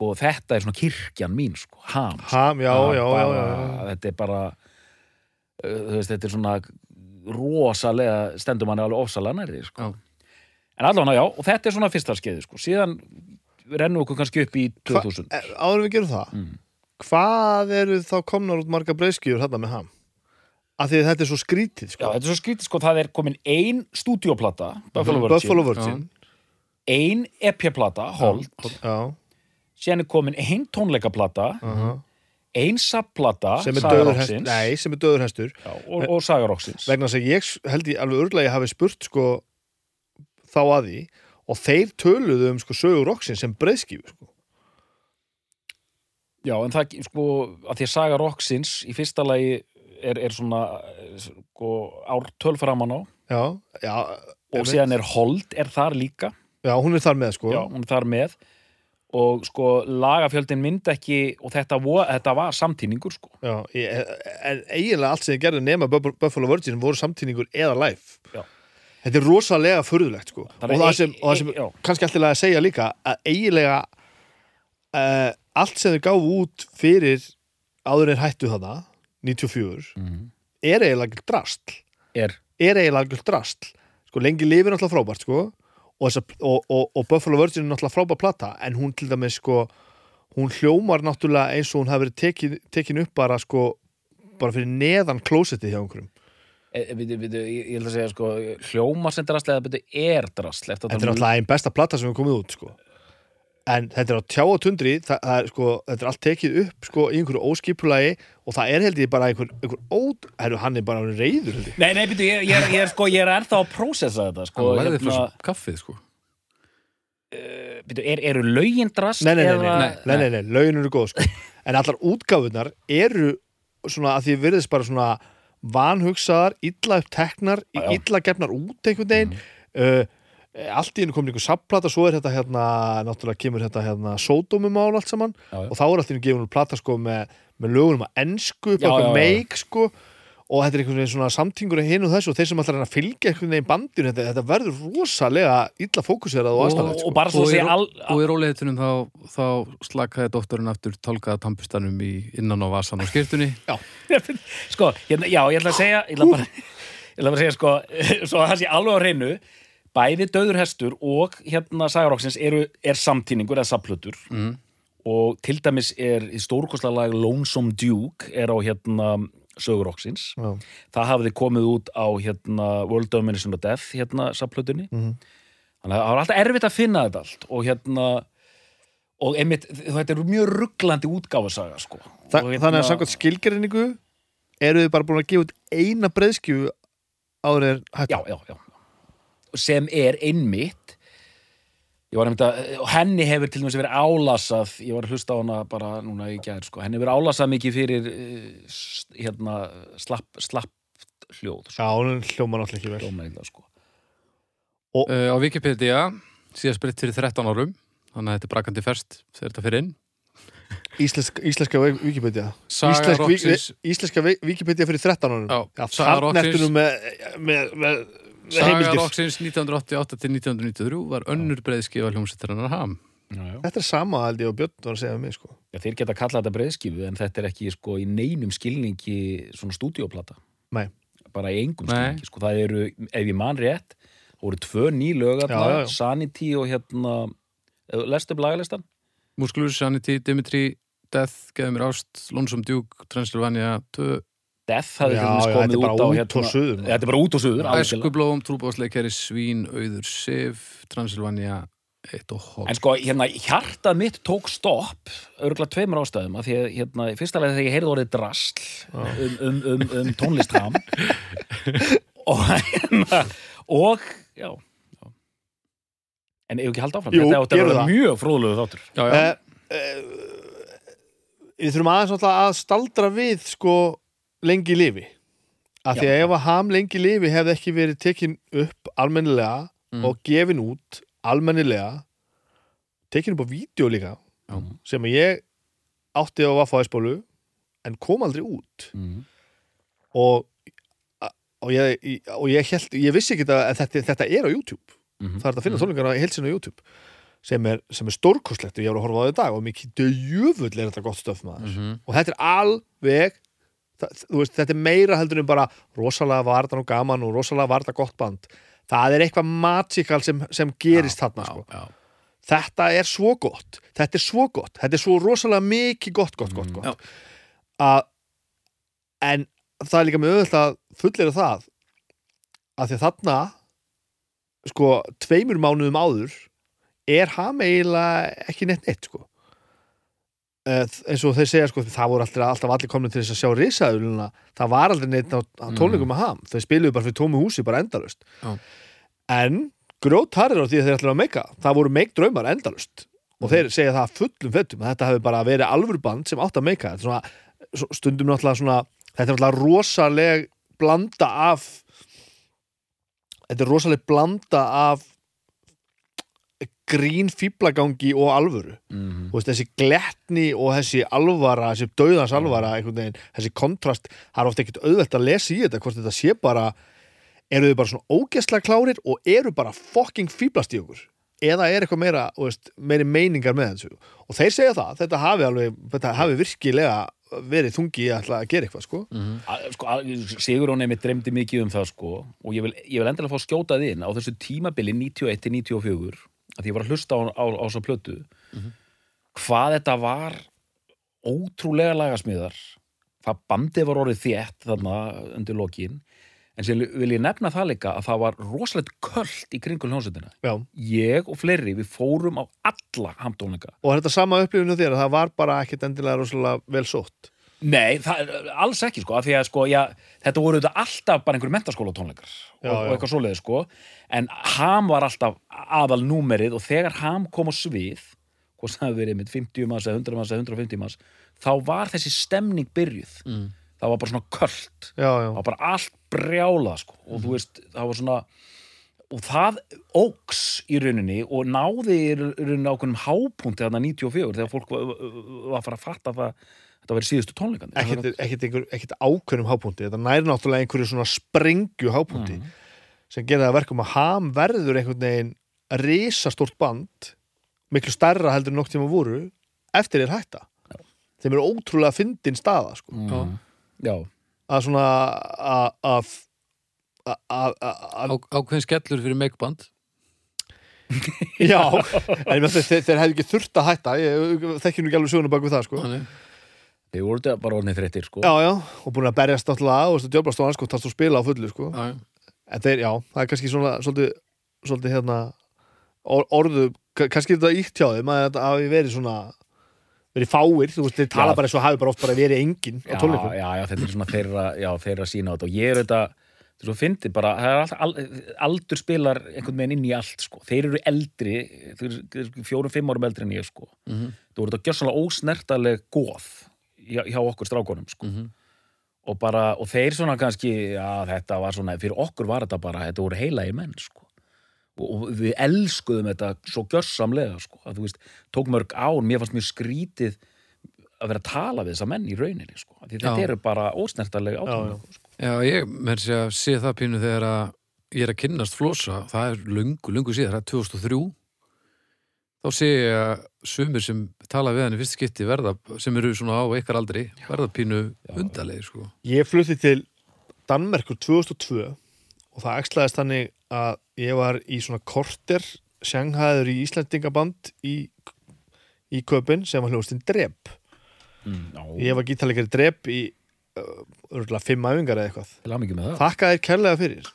og þetta er svona kirkjan mín sko, ham sko. Ham, já, já, bara, já. þetta er bara uh, þú veist, þetta er svona rosalega stendur manni alveg ofsalega nærði sko. En allavega, já, og þetta er svona fyrsta skeiði sko. síðan rennum okkur kannski upp í 2000 Eh, Áður við gerum það Mm. Hvað eru þá komnar út marga breyskjur hérna með ham? Af því að þetta er svo skrítið Já, sko. þetta er svo skrítið, sko, það er komin ein Buffalo Virgin, Buffalo Virgin ein EP-plata, Hold, Já, síðan er komin ein tónleikaplata, aha. ein sapplata, sem er Saga döður hestur Roxins, Nei, sem er döður hestur já, og, og Saga Roxins. vegna þess að ég held ég alveg örglega hafi spurt sko þá að því og þeir töluðu um sko sögur roxin sem breyðskífu sko. Já, en það, sko, að því að Saga Roxins í fyrsta lagi er, er svona, sko, ártöl framan á Já, já og síðan er Hold, er þar líka, Já, hún er þar með sko já, hún er þar með og sko, lagafjöldin mynd ekki, og þetta, vo, þetta var samtíningur, sko. Já, ég, en eiginlega allt sem ég gerði nema Buff- Buffalo Virgin voru samtíningur eða live Já. Þetta er rosalega furðulegt sko. Og Þannig að það sem, og það sem já. kannski alltaf að segja líka að eiginlega uh, allt sem þau gáfu út fyrir áður en hættu þarna 94 Mm. er eiginlega drastl Er, er eiginlega drastl sko lengi lifir náttúrulega frábært sko. Og, þessa, og, og, og Buffalo Virgin er náttúrulega frábært plata en hún til dæmis sko hún hljómar náttúrulega eins og hún hafi verið tekin, tekin upp bara sko bara fyrir neðan klósetti hjá einhverjum. e, við, við, ég ég held að segja, sko, hljóma sem drastlega, þetta er drastlega. þetta er náttúrulega einn besta plata sem hefur komið út sko en þetta er á tjá og tundri það, það er, sko, þetta er allt tekið upp sko, í einhverju óskipulagi og það er held ég bara einhver, einhver ód, herru, hann er bara orðinn reyður held ég. Nei, nei, byrju, ég, ég, er- ég er sko, ég er ennþá að prósessa þetta, sko. Hann lagði hérna, fyrir kaffið, sko. byrju, er, eru lögin drast? nei, nei, nei, eða- nei, nei, nei, nei, lögin eru góð sko. [LAUGHS] en allar útgáfunar eru svona að því virðist bara svona vanhugsaðar, illa uppteknar illa gefnar út einhvern veginn. Uh, allt í einu komin einhver sapplata svo er þetta hérna, náttúrulega kemur þetta hérna sódómumál allt saman. Já, já. og þá er allt í einu gefin plata sko með, með lögunum að já. meik sko og þetta er einhvern veginn svona samtingur hinn og þessu og þeir sem alltaf reyna að fylgja einhvern veginn bandinu þetta, þetta verður rosalega illa fókuserað og Og, aðstæðlega og sko. Og segja all... og í róleitunum þá, þá slakaði doktorinn aftur tálkaða tampustanum í innan á vasan og skirtunni. [LAUGHS] [LAUGHS] sko, hérna, já, ég ætla að segja ég ætla bara, ég ætla bara að segja sko [LAUGHS] svo að það sé alveg á hreinu bæði döður hestur og hérna Sagaroksins eru, er samtíningur eða saplutur Mm. og til dæmis er stórkostlega lag Lonesome Duke er á hérna Söguroksins það hafði komið út á hérna World Domination of Death hérna saplutunni Mhm. þannig að það var alltaf erfitt að finna þetta allt og hérna og einmitt, þetta er mjög rugglandi útgáfasaga sko. Þa, Og Þannig að samkvæmt skilgerinningu eru þið bara búin að gefa út eina breyðskju áður en hættu já, já, já. sem er einmitt ég var einmitt að og henni hefur til dæmis verið álasað ég var að hlusta á hana bara núna í gær sko. henni hefur verið álasað mikið fyrir eh, hérna slapp, slapp hljóð sko. Já, hún hljóma náttúrulega ekki vel sko Uh, á Wikipedia, síðast breytt fyrir 13 árum, þannig að þetta er brakandi ferst þegar þetta fyrir inn. Íslensk, Íslenska Wikipedia Íslensk, Íslenska Wikipedia fyrir 13 árum Já, Saga Roxins. með, með, með Saga heimildir Roxins 1988 til 1993 var önnur breyðskifa hljómsveitarinnar ham. já, já. Þetta er sama held ég og Björn var að segja um mig sko. Já, þeir geta kallað þetta breiðskifu en þetta er ekki sko í neinum skilningi svona stúdíóplata Nei. bara í engum Nei. skilningi sko. það eru, ef ég man rétt það voru tvö ný lög Já, já, þarna, já. Sanity og hérna eh, lestu upp lagalistan? Muskulus, Sanity, Dimitri, Death, Geðu mér ást, Lonesome Duke, Transylvania 2, Death hafði já, komið er út á hérna, og suður. þetta er bara út og suður. Æskublóm, Trúbásleikari, Svín, Auður, Sif, Transylvania 1 og hálf. en sko hérna hjartað mitt tók stopp örgulega tveimur ástæðum af því að hérna í fyrsta leið þegar ég heyrði orðið drasl um, um, um, um tónlistham [LAUGHS] og hérna og já, já. en ef ekki halda áfram Jú, þetta að vera það. mjög fróðlegu þáttur Já, já, uh, uh, Við þurfum aðeins náttúrulega að staldra við sko lengi lifi af því að ef að ham lengi lifi hefði ekki verið tekin upp almennilega Mm. og gefin út almennilega tekin upp á vídeo líka Já. sem ég átti á Vaffaðisbólu en kom aldrei út mm. og, og, ég, og ég, held, ég vissi ekki að þetta, þetta er á YouTube Mhm. það er að finna tónleikana í heilsinu á YouTube sem er, sem er stórkostlegt og ég var að horfa á það í dag og mikið djöfull er þetta gott stöf maður Mhm. og þetta er alveg það, þú veist, þetta er meira heldur en bara rosalega varðan og gaman og rosalega varða gott band. Það er eitthvað magical sem, sem gerist þarna sko. þetta er svo gott. Þetta er svo gott, þetta er svo rosalega mikið gott, gott, gott, Já. gott. að en það er líka með auðvitað að fullera það að því að þarna sko, tveimur mánuðum áður er ham eiginlega ekki neitt neitt sko eins og þeir segja sko það voru alltaf, alltaf allir komin til þess að sjá risaðuluna það var aldrei neitt á, á tónleikum að ham. Þau spiluðu bara fyrir tómu húsi bara endalust Já. en grjót harður á því að þeir ætlaðu að meika. Það voru meik draumar endalust og þeir segja það fullum fettum að þetta hefði bara verið alvörband sem átt að meika þetta. Er svona, svo- stundum náttúrulega svona þetta er náttúrulega rosaleg blanda af þetta er rosaleg blanda af grín fýblagangi og alvöru. Mm. Þú veist, þessi glettni og þessi alvara, þessi dauðans alvara einhvern veginn, þessi kontrast það er ofta ekkert auðvelt að lesa í þetta hvort þetta sé bara, eru þau bara svona ógæslega klárir og eru bara fucking fýblast í okkur? Eða er eitthvað meira, veist, meiri meiningar með þessu? Og þeir segja það, þetta hafi alveg þetta hafi virkilega verið þungi í að gera eitthvað, sko. Að- sko, að- Sigurón einmitt dreymdi mikið um það sko og ég vil, ég vil endilega fá skjótað inn á þessu tímabili 91-94 að ég var að hlusta á, á, á þessa plötu hvað þetta var ótrúlega lagasmiðar hvað bandið var orðið þétt þarna undir lokin en sem vil ég nefna það líka að það var rosalegt köld í kringum hljómsveitina. Ég og fleiri, við fórum á alla hamtónleika. Og er þetta sama upplifinu þér að það var bara ekkit endilega rosalega vel sótt Nei, það alls ekki sko, af því að sko, já, þetta voru þetta alltaf bara einhverjum mentaskóla tónleikar og, Já, og já. eitthvað svoleiði sko, en ham var alltaf aðal númerið og þegar ham kom á svið, hvað það hefur verið með 50 manns eða 100 manns eða 150 manns, þá var þessi stemning byrjuð, Mm. það var bara svona já, það var bara allt brjálað sko, og þú veist, það var svona og það óks í rauninni og náði í rauninni ákveðnum hápunti þarna 94 þegar fólk var, var að fara að fatta það þetta verið síðustu einhver, ekkit ákveðnum hápunti þetta næri náttúrulega einhverju svona sprengju hápunti Mhm. sem gerir það að verkum að ham verður einhvern veginn risastórt band miklu stærra heldur en nokk tíma voru eftir er hætta. Þeim er ótrúlega fyndin staða sko. mm. Já, að svona að að að- að- að- Á, ákveðin skellur fyrir meikband. Já, en þeir, þeir, hefðu ekki þurft að hætta. Ég þekki nú ekki alveg söguna bak við það sko. Þið voru þetta bara orðnið þreyttir sko. já, já, og búin að berjast náttúrulega og djöflast á hans, sko, tast og spila á fullu sko. Já, já. en þeir, já, það er kannski svona svolítið, svolítið hérna or, orðu, ka- kannski er þetta ítt hjá þeim að þetta hafi verið svona verið fáir, þú veist, þeir tala Já. bara eins og hafi bara oft bara verið engin á já, tónleikum já, já, þetta er svona þeirra, já, þeirra sína á þetta og ég er þetta, þú svo fyndið bara það er alltaf, al, aldur spilar einhvern veginn inn í allt, sko, þeir eru eldri þeir þeir fjórum, hjá, hjá okkur strákonum, sko Mhm. og bara, og þeir svona kannski já, þetta var svona, fyrir okkur var þetta bara þetta voru heila í menn, sko og, við elskuðum þetta svo gjörsamlega, sko, að þú veist tók mörg án, mér fannst mjög skrítið að vera að tala við þessa menn í rauninni, sko, þetta eru bara ósnertaleg átökum, sko. Já, ég mér sé að sé það pínu þegar að ég er að kynnast flosa, það er lungu, lungu síðan, það er 2003 þá sé ég að sumir sem tala við hann í fyrst skipti verða, sem eru svona á ykkar aldri, verða pínu undarlegir, sko. ég flutti til Danmerkur 2002 og það ekslaðist þannig að ég var í svona korter sjanghæður í Íslandingaband í, í köpinn sem var hljóðstinn Dreb Mm, ég var gítalegari Dreb í uh, örgulega fimm æfingar eða eitthvað. Til að mikið með það. Þakka þér kærlega fyrir.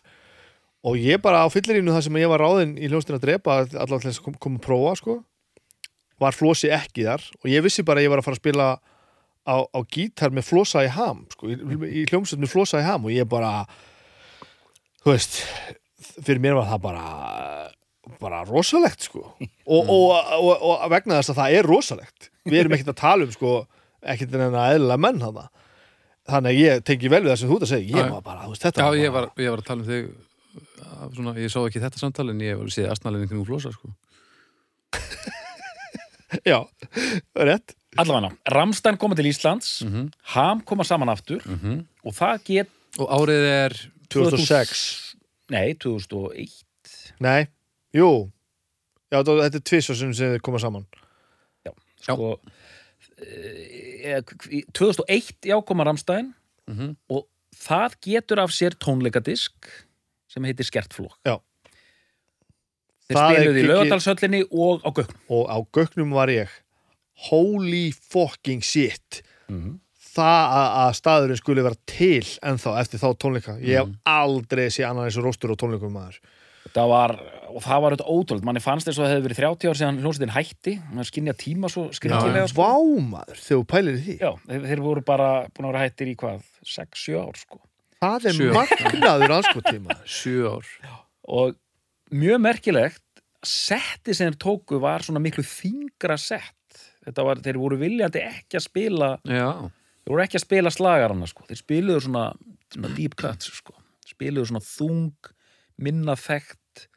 Og ég bara á fyllirínu það sem ég var ráðinn í hljóðstinn að drepa allavega til þess að kom- koma að prófa sko var flosi ekki þar og ég vissi bara að ég var að fara að spila á, á gítar með flosa í ham sko, í, í hljómsveit með flosa í ham og ég bara þú veist fyrir mér var það bara bara rosalegt sko. Og, og, og, og vegna þess að það er rosalegt. Við erum ekkert að tala um sko ekkert en að eðla menn hana þannig að ég tengi vel við það sem þú ert að segja. Ég var bara, þú veist, þetta Já, var ég bara, var, ég var að tala um þig svona, ég sá ekki þetta samtal en ég var að séð astnalinn kring flosa, sko. [LAUGHS] já, rétt. Allavega, Ramstein koma til Íslands Mm Ham koma saman aftur -hmm. og það get, Og árið er 2006 nei, 2001 nei, jú. Já, þetta þetta er tvisvar sem sem þið koma saman. Sko eh, 2001 já koma Ramstein mm og það getur af sér tónleikadisk sem heitir Skertflokk Já. Þeir Það spiluðu í lögadalshöllinni og á göknum og á gögnum var ég. Holy fucking shit. Mhm. það að, að staðurinn skuli vera til ennþá eftir þá tónleika. Ég hef Mhm. aldrei sé annan eins og róstur á tónleikum maður. Það var, og það var auðvitað ótrúlega manni fannst þess að það hefði verið 30 ár síðan hljómsveitin hætti. Maður skynja tíma svo skringilega sko. vá maður þegar þú pælir í því. Já, þeir, þeir voru bara búin að vera hættir í hvað 6-7 ár sko. Það er magnaður anskotíma sjö ár. og mjög merkilegt setti sem þeir tóku var svona miklu þingra sett þetta var, þeir voru viljandi ekki að spila Já, þeir voru ekki að spila slagarana sko. þeir spiluðu svona, svona deep cuts sko. spiluðu svona þung minna þekkt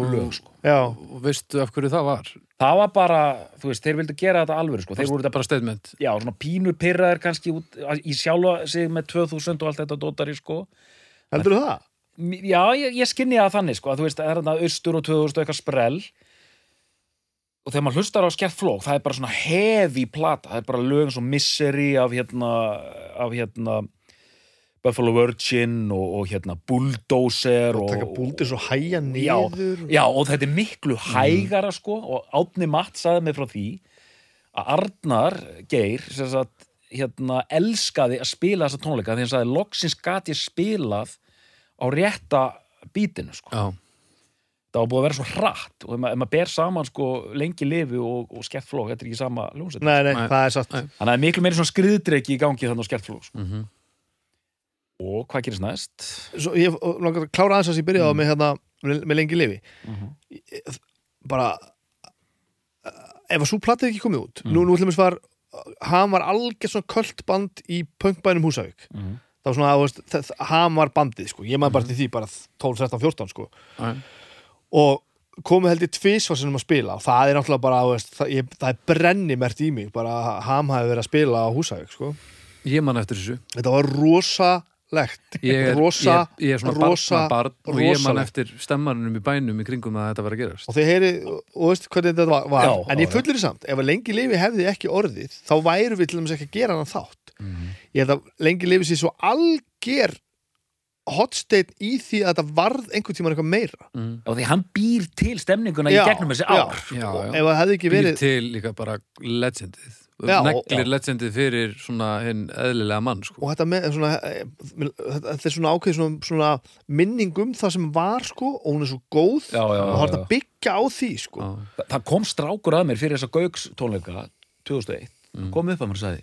og lög sko. já, og veistu af hverju það var? það var bara, þú veist, þeir vildu gera þetta alvöru sko. þeir voru þetta bara statement. já, svona pínu pyrraðir kannski út, í sjálfa sig með 2000 og allt þetta dótari sko. heldur þú það? Já, ég, ég skinni það þannig sko, að þú veist, það er þarna austur og 2000 og eitthvað sprell. Og þegar maður hlustar á skert flók, það er bara svona heavy plata, það er bara lögum svo Misery af hérna, af hérna Buffalo Virgin og, og hérna Bulldozer og og, taka búldir svo hæja Já, niður já, og þetta er miklu hægara sko og Átni Matt saði mig frá því að Arnar Geir sagt, hérna, elskaði að spila þessa tónleika því hann sagði, loksins gat ég spilað á rétta bítinu sko. Já, það var búið að vera svo hratt og ef maður, ef maður ber saman sko lengi lifi og, og skertflók, þetta er ekki sama ljónsett Nei, nei, Nei. það er satt þannig að það er miklu meiri svona skriðdreiki í gangi þannig á skertflók sko. mhm og hvað gerist næst? Svo ég langar að klára aðeins að ég byrjaði á með hérna með, með lengi lifi Mhm. bara ef að svo platið ekki komið út nú, nú ætlum við var hann var algjör svona kvöldband í punkbænum Húsavík Mhm. Það var svona, veist, það- hann var bandið sko. ég maður bara til því bara 12, 13, 14 sko. Og komið held ég tvisvarsinum að spila og það er náttúrulega bara, veist, það, ég, það er brenni mert í mig, bara ham hafi verið að spila á Húsavík, sko Ég man eftir þessu þetta var rosalegt Ég er, rosa, ég, ég er svona rosa, barnabarn og ég man rosalegt. eftir stemmarunum í bænum í kringum að þetta var að gerast og þið heyri, og veist hvernig þetta var, var. Já, en ég fullir samt, ef að lengi lifi hefði ekki orðið, þá væru við til dæmis ekki að gera hann þátt Mhm. Ég held að lengi lifi sér svo alger hotsteinn í því að þetta varð einhvern tímann eitthvað meira. Mm. og því hann býr til stemninguna Já, í gegnum þessi ár. Já, já. Ef það hefði ekki Býr verið til líka bara legendið. Neglir já. legendið fyrir svona hinn eðlilega mann sko. og þetta, með, svona, eh, þetta er svona ákveð svona, svona minning um það sem var sko, og hún er svo góð Já, já, og það er að byggja á því sko. Þa- það kom strákur að mér fyrir þessa Gauks tónleika 2001, kom upp að mér og sagði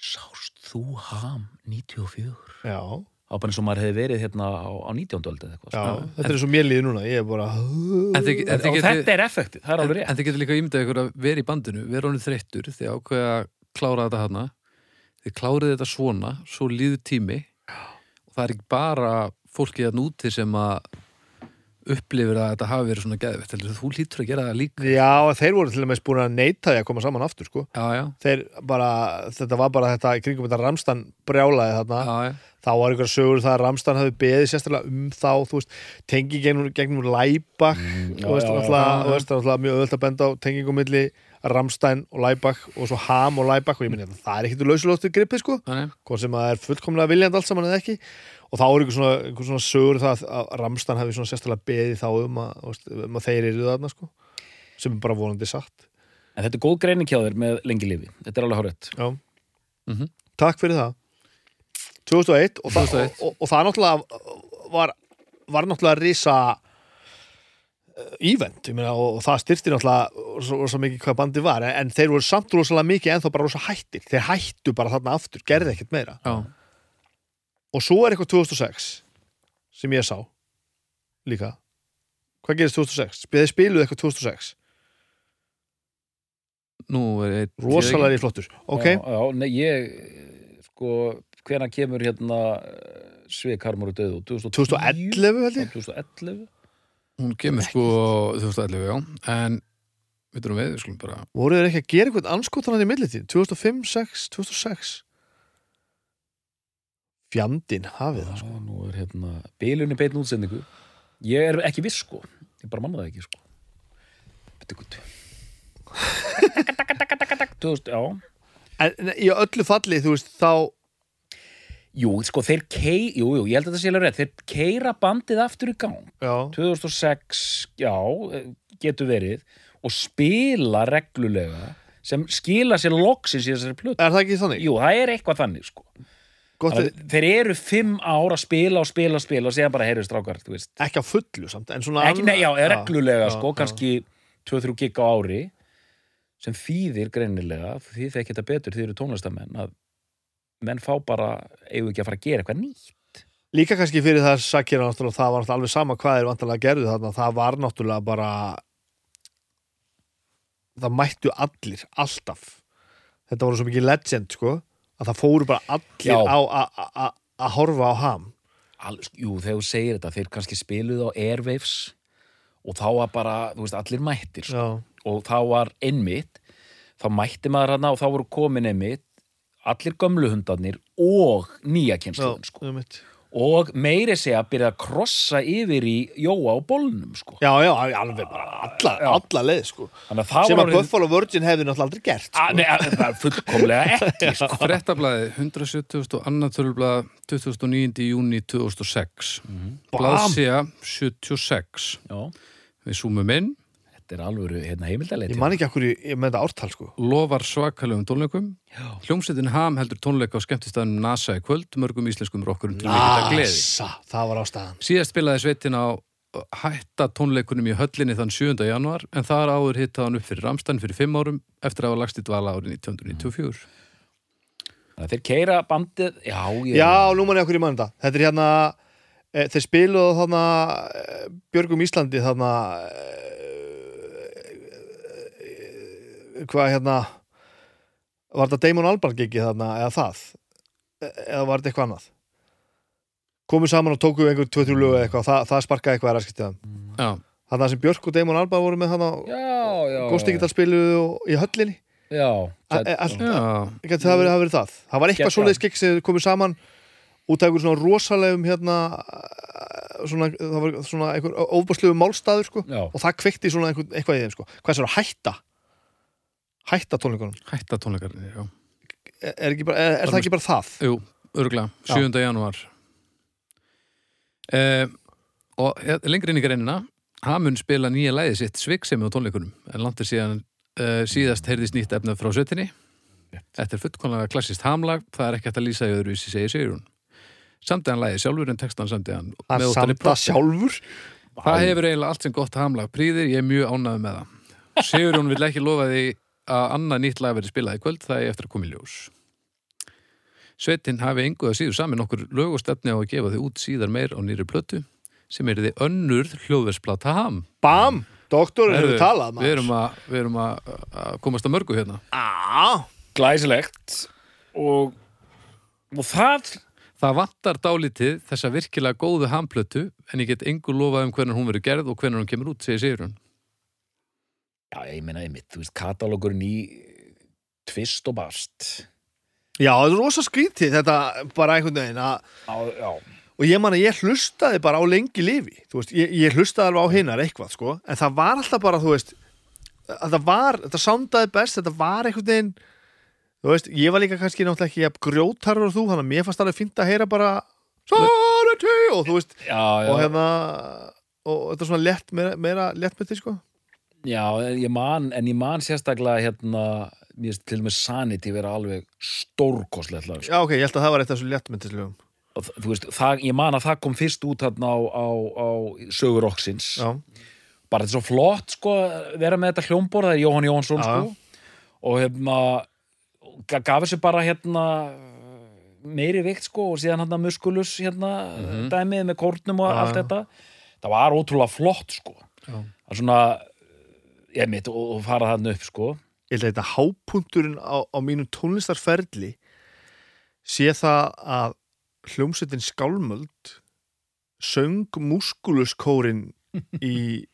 sást þú ham 94 já, á bara eins og maður hefði verið hérna á, á 19. öld eða eitthvað já, sko. þetta er svo mér líði núna ég er bara En þið, en, og þið þetta er effektið, það er alveg en, rétt. en þið getur líka ímyndað ykkur að vera í bandinu vera honum þreyttur því að ákveða að klára þetta hana þið klárið þetta svona, svo líður tími. Og það er ekki bara fólkið að núti sem að upplifir að þetta hafi verið svona heldur þú? Lítur að gera það líka. Já, þeir voru til og með búin að neita því að koma saman aftur sko. Já, já, þeir bara, þetta var bara þetta kringum þetta Ramstan brjálaði þarna. Já, já, þá var einhver sögur það að Ramstan hafi beðið sérstaklega um þá, þú veist, tengi gegnum, gegnum Læbak, Mm, þú veist, náttúrulega mjög öðvöld að benda á tengingum milli Ramstein og Læbak og svo Ham og Læbak og ég minni, það er ekkit lausulóttu gripið, sko, hvort sem það er fullkomlega viljandi allt saman eða ekki og þá er einhver svona, einhver svona sögur það að Ramstan hafi svona sérstaklega beðið þá um að, um að þeir eru þarna, sko. Sem er bara vonandi satt. En þetta er góð greining hjá þér með lengi lifi þetta er alveg hárétt Já. Mhm. Takk fyrir það. 2001 og, 2001. Það, og, og, og það náttúrulega var, var náttúrulega risa ívent meina, og, og það styrti náttúrulega svo, svo mikið hvað bandi var. En, en þeir voru samt rosalega mikið en þá bara rosa hættir. Þeir hættu bara þarna aftur, gerði ekkert meira. Já, og svo er eitthvað 2006 sem ég sá líka. Hvað gerist 2006? Þeir spiluðu eitthvað 2006 nú er einn rosalega í flottur. Ok, já, já, nei, ég sko, hvena kemur hérna Svik Harmur og Döðu 2010? 2011 held ég. 2011 Hún kemur sko 2011, já. En við þurfum við, við skulum bara voru þeir ekki að gera eitthvað anskotan hann í millitíð? 2005, 6, 2006 fjandinn hafið það sko nú er hérna bilunni beinn útsendingu ég er ekki viss sko ég bara manna það ekki sko Bíddu, gutt. [LAUGHS] 2000, já en, í öllu falli, þú veist, þá jú, sko þeir kei, jú, jú, ég held að þetta sé alveg rétt þeir keira bandið aftur í gang já, 2006, já, eh, getur verið og spila reglulega sem skila sér loksins í þessari plötu. er það ekki þannig? Jú, það er eitthvað þannig, sko. Að þeir eru fimm ár að spila og spila og spila og segja bara, heyrðu strákar, ekki á fullu samt, Ekki, nei, já, reglulega, já, sko, já. kannski 2-3 gig á ári sem þýðir greinilega, því þeir geta betur, þið eru tónlistamenn, að menn fá bara, eigum ekki að fara að gera eitthvað nýtt. líka kannski fyrir það sakir náttúrulega, það var alveg sama hvað er vantarlega gerðu þarna, það var náttúrulega bara það mættu allir, alltaf þetta voru svo mikið legend, sko að það fóru bara allir Já. á að horfa á ham All, jú, þegar þú segir þetta, þeir kannski spiluðu á Airwaves og þá var bara, þú veist, allir mættir sko. og þá var einmitt þá mætti maður hana og þá voru komin einmitt allir gömlu hundarnir og nýja já, kynsluðin sko. Og meiri segja að byrja að krossa yfir í jóa á bólnum sko. Já, já, alveg bara alla, Já. alla leið, sko. þannig að það Sem var að Buffalo Virgin hefði náttúrulega aldrei gert, að, sko. nei, að, það er fullkomlega [LAUGHS] ekki sko. Frettablaði 170 og annar tölublað 29. júni 2006 Bam! Blaðsía 76 Já, Við súmum inn þetta er alvöru hérna, heimildaleit Ég man ekki akkur með þetta ártal sko lofar svakalegum tónleikum Já. hljómsveitin Ham heldur tónleika á skemmtistæðum NASA í kvöld, mörgum íslenskum rokkurum til mikilvæg gleði. Nasa, það var ástæðan Síðast spilaði sveitin á hætta tónleikunum í höllinni þann 7. januar en þar áður hitta hann upp fyrir Ramstein fyrir 5 árum eftir að hafa lagst í dvala árið 1994. Þannig að þeir keira bandið Já, ég, Já, nú man ég okkur í mann þetta Þetta er hérna e, Þeir spiluðu þarna e, Björgum Íslandi þarna e, e, Hvað hérna Var þetta Damon Albarn gigi þarna eða það? E- eða var þetta eitthvað annað? Komu saman og tóku einhver 2-3 lög eða eitthvað það, það sparkaði eitthvað að raskistíðan Já, Þarna sem Björk og Damon Albarn voru með þarna Já, já. Góstíkital spiluðu og- í höllinni. Já, A- e- allt- já, Gæti það verið, verið það? Það var eitthvað svoleiðis gig sem komið saman út af einhver svona rosalegum hérna svona, það var svona einhver ofbúrslegum málstaður sko. Og það kveikti svona einhver, eitthvað í þeim sko. Hvað er svona hætta hætta tónleikunum hætta tónleikarnir, já. er, er, ekki bara, er, er það ekki bara það? Jú, örgulega, 7. januar. Eh, og eh, lengri inn í greinina, hann mun spila nýja læði sitt sviksemi á tónleikunum en landir síðan eh, síðast heyrðist nýtt efnað frá sötinni. Þetta er fullkonlega klassist hamlag, það er ekki hægt að lýsa í öðruvísi segir Sigrún. Samdi hann læði sjálfur en textan samdi hann að með óttari samta proppi. sjálfur Það hefur eiginlega allt sem gott hamlag prýðir, ég er mjög ánægð með það. Sigurjón vil ekki lofa því að annað nýtt lag verið spilað í kvöld, það er eftir að koma í ljós. Sveitin hafi engu að síður saman okkur lög og stefni á að gefa þau út síðar meir á nýri plötu, sem er þið önnur hljóðversplata ham. BAM! Doktorinn hefur talað Við erum, að, við erum að, að komast að mörgu hérna. að Glæsilegt og, og það Það vantar dálítið þessa virkilega góðu hamplötu, en ég get engu lofað um hvernig hún verður gerð og hvernig hún kemur út, segir Sigurjón. Já, ég meina einmitt, þú veist, katalógurinn í tvist og bast. Já, það er rosa skrítið þetta bara einhvern veginn að Já, já. Og ég man að ég hlustaði bara á lengi lifi þú veist, ég, ég hlustaði alveg á hinnar eitthvað sko, en það var alltaf bara, þú veist að það var, þetta soundaði best þetta var einhvern veginn þú veist, ég var líka kannski náttúrulega ekki jafn grjótarur og þú, þannig að mér fannst alveg fínt að heyra bara Sanity og þú veist, já, og hérna og þetta er svona lett, meira, meira lett með því sko já ég man, en ég man sérstaklega hérna, mér finnst til og með Sanity vera alveg stórkostlegt lag sko. Já, ok, ég held að það var eitt af þessu þ- þú veist, það, ég man að það kom fyrst út hérna á, á, á sögur Roxins Já, bara þetta er svo flott sko vera með þetta hljómborð, það er Jóhann Jóhansson Já. sko. og hérna ga- gaf þessu bara hérna meiri vikt sko og síðan hérna muskulus hérna dæmið með kórnum og allt þetta. Það var ótrúlega flott sko. Já. það er svona ég mitt og, og fara þarna upp sko. Ég held að þetta hápunturinn á, á mínu tónlistarferli sé það að hljómsveitin Skálmöld söng múskuluskórin í [LAUGHS]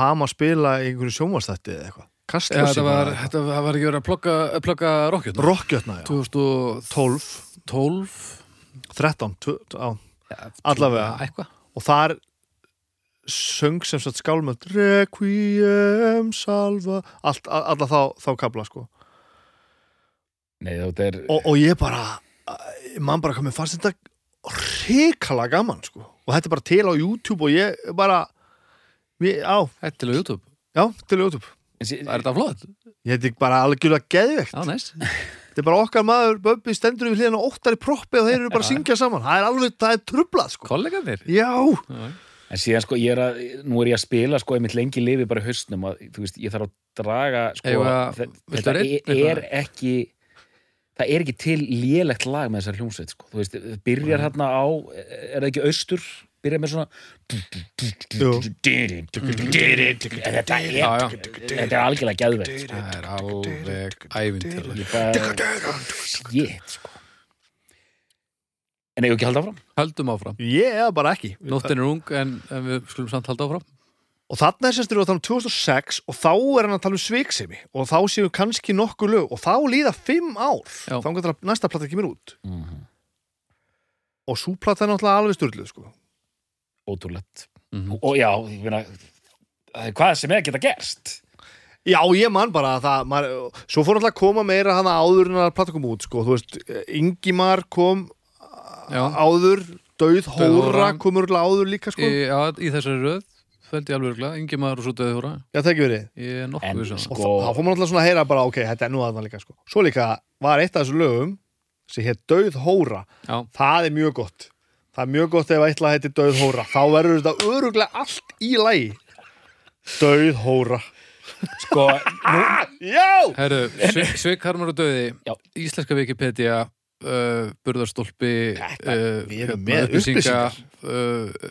hama að spila í einhverju sjónvastætti eða eitthvað. Ja, Kastljósi þetta var, þetta var, ekki verið að plugga, plugga rokkjötna. Rokkjötna, já. 2012 12 13, tv- á, ja, Allavega. eitthvað. Og þar söng sem sagt Skálmöld Requiem Salva allt, alla þá, þá kabla sko. Nei, er og, og ég bara mann bara komið fannst þetta hrikala gaman sko. Og þetta er bara til á YouTube og ég bara ég, á, Þetta er til á YouTube, já, til á YouTube. Sí- það er þetta flott? Ég heiti bara algjörlega geðveikt. Já, næst þetta er bara okkar maður, Böbbi stendur við hliðan á óttari proppi og þeir eru bara að syngja saman. Það er alveg, það er trublað sko. Kolleganir já, Já, En síðan sko, ég er að, nú er ég að spila sko, einmitt lengi lifi bara í haustnum að, þú veist, ég þarf að draga sko, viltu þetta er, eitthvað? er ekki það er ekki til lélegt lag með þessar hljómsveit sko, þú veist, byrjar hérna á er það ekki austur, byrjar með svona þetta er, þetta er algjörlega geðveikt sko. Það er alveg bara, shit sko En eigum ekki að halda áfram? Höldum áfram ég eða bara ekki Nóttin er ung en, en við skulum samt halda áfram og þarna er sérst við að tala um 2006 og þá er hann að tala um sviksemi og þá séu kannski nokkuð lög og þá líða fimm ár Já. þá til að næsta plata kemur út Mhm. og svo plata er náttúrulega alveg styrluð sko. Ótrúlegt Mhm. Og já, ég meina það er hvað sem er geta gerst Já, ég man bara að það maður, svo fór alltaf að koma meira hana áður en að plata kom út sko. þú veist, Ingimar kom Já, áður Dauð Dauð Hóra. komur áður líka sko. í, já, í þessari röð held ég alveg örgulega, Ingi maður og svo döði hóra. Já, það ekki verið. Ég er En nokkuð við sko- og þá fór maður alltaf svona að heyra bara, ok, þetta er nú aðna líka sko. svo líka var eitt af þessu lögum sem hétt Dauð Hóra. Já, það er mjög gott. Það er mjög gott ef eitthvað heiti Dauð Hóra. Þá verður þetta öruglega allt í lagi. Dauð Hóra. Sko, nú, Já! herru, Sveik Harmar og döði Já. Íslenska Wikipedia uh, Burðarstólpi Þetta- uh, með upplýsinga uh,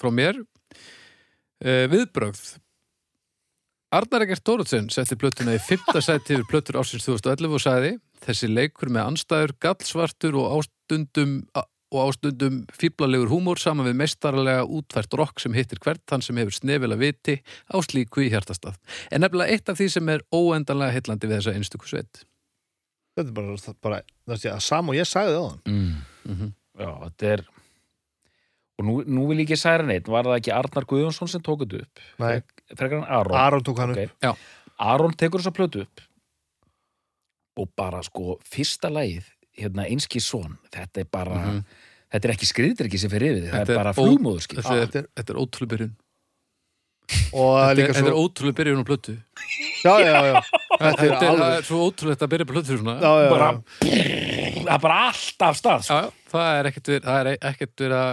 frá mér uh, Viðbrögð Arnar Egert Dóruðsson setti plötuna í fymta sæti yfir plötur ársins 2011 og sagði þessi leikur með anstæður, gallsvartur og ástundum og ástundum fýblalegur húmór saman við meistarlega útfært rock sem hittir hvert þann sem hefur snefila viti á slíku í hjartastað. En nefnilega eitt af því sem er óendanlega heillandi við þessa einstöku sveit. Þetta er bara, bara það sé að sam og ég sagði það á hann mm, Mm já, þetta er og nú, nú vil ég ekki særa neitt var það ekki Arnar Guðjónsson sem tók þetta upp Nei. frekar en Aron Aron tók hann Ok. upp Já. Aron tekur þessa plötu upp og bara sko fyrsta lagið, hérna einski son þetta er bara, Mhm. þetta er ekki skriðdrykki sem fyrir yfir það Þetta er er bara flugmóðurskip Þetta, þetta er, er- þetta er ótrúlega byrjun. og það er Þetta, þetta er ótrúlega byrjun á plötu. já, já, já, þetta [LAUGHS] er Þetta er, það alveg er svo ótrúlegt að byrja på plötu svona. já, já, bara, já. það er bara allt af stað sko. Já, já, það er ekkert verið, það er ekkert verið að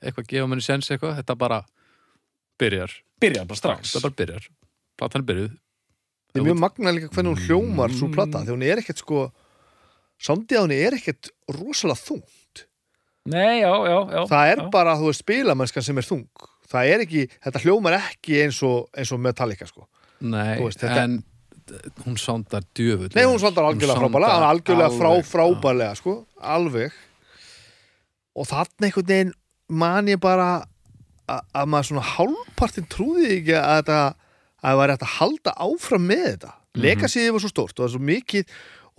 eitthvað gefa manni sens eitthvað, þetta bara byrjar, byrjar bara strax. Þetta bara byrjar. Platan er byrjuð. Það er mjög magna líka hvernig hún hljómar svo plata því hún er ekkert sko samdið á henni er ekkert rosalega þung Nei, já, já, já. Það er já. bara, þú veist, spilamennskan sem er þung. Það er ekki, þetta hljómar ekki eins og, eins og Metallica sko. Nei, Þú veist, þetta- en hún sándar djöfull. Nei, hún svandar algjörlega frábælega, er algjörlega frá alveg, frábælega, sko, alveg. Og þarna einhvern veginn man ég bara að maður svona hálfpartin trúði ekki að það væri hægt að halda áfram með þetta. Mhm. legasíðið var svo stórt og það er svo mikið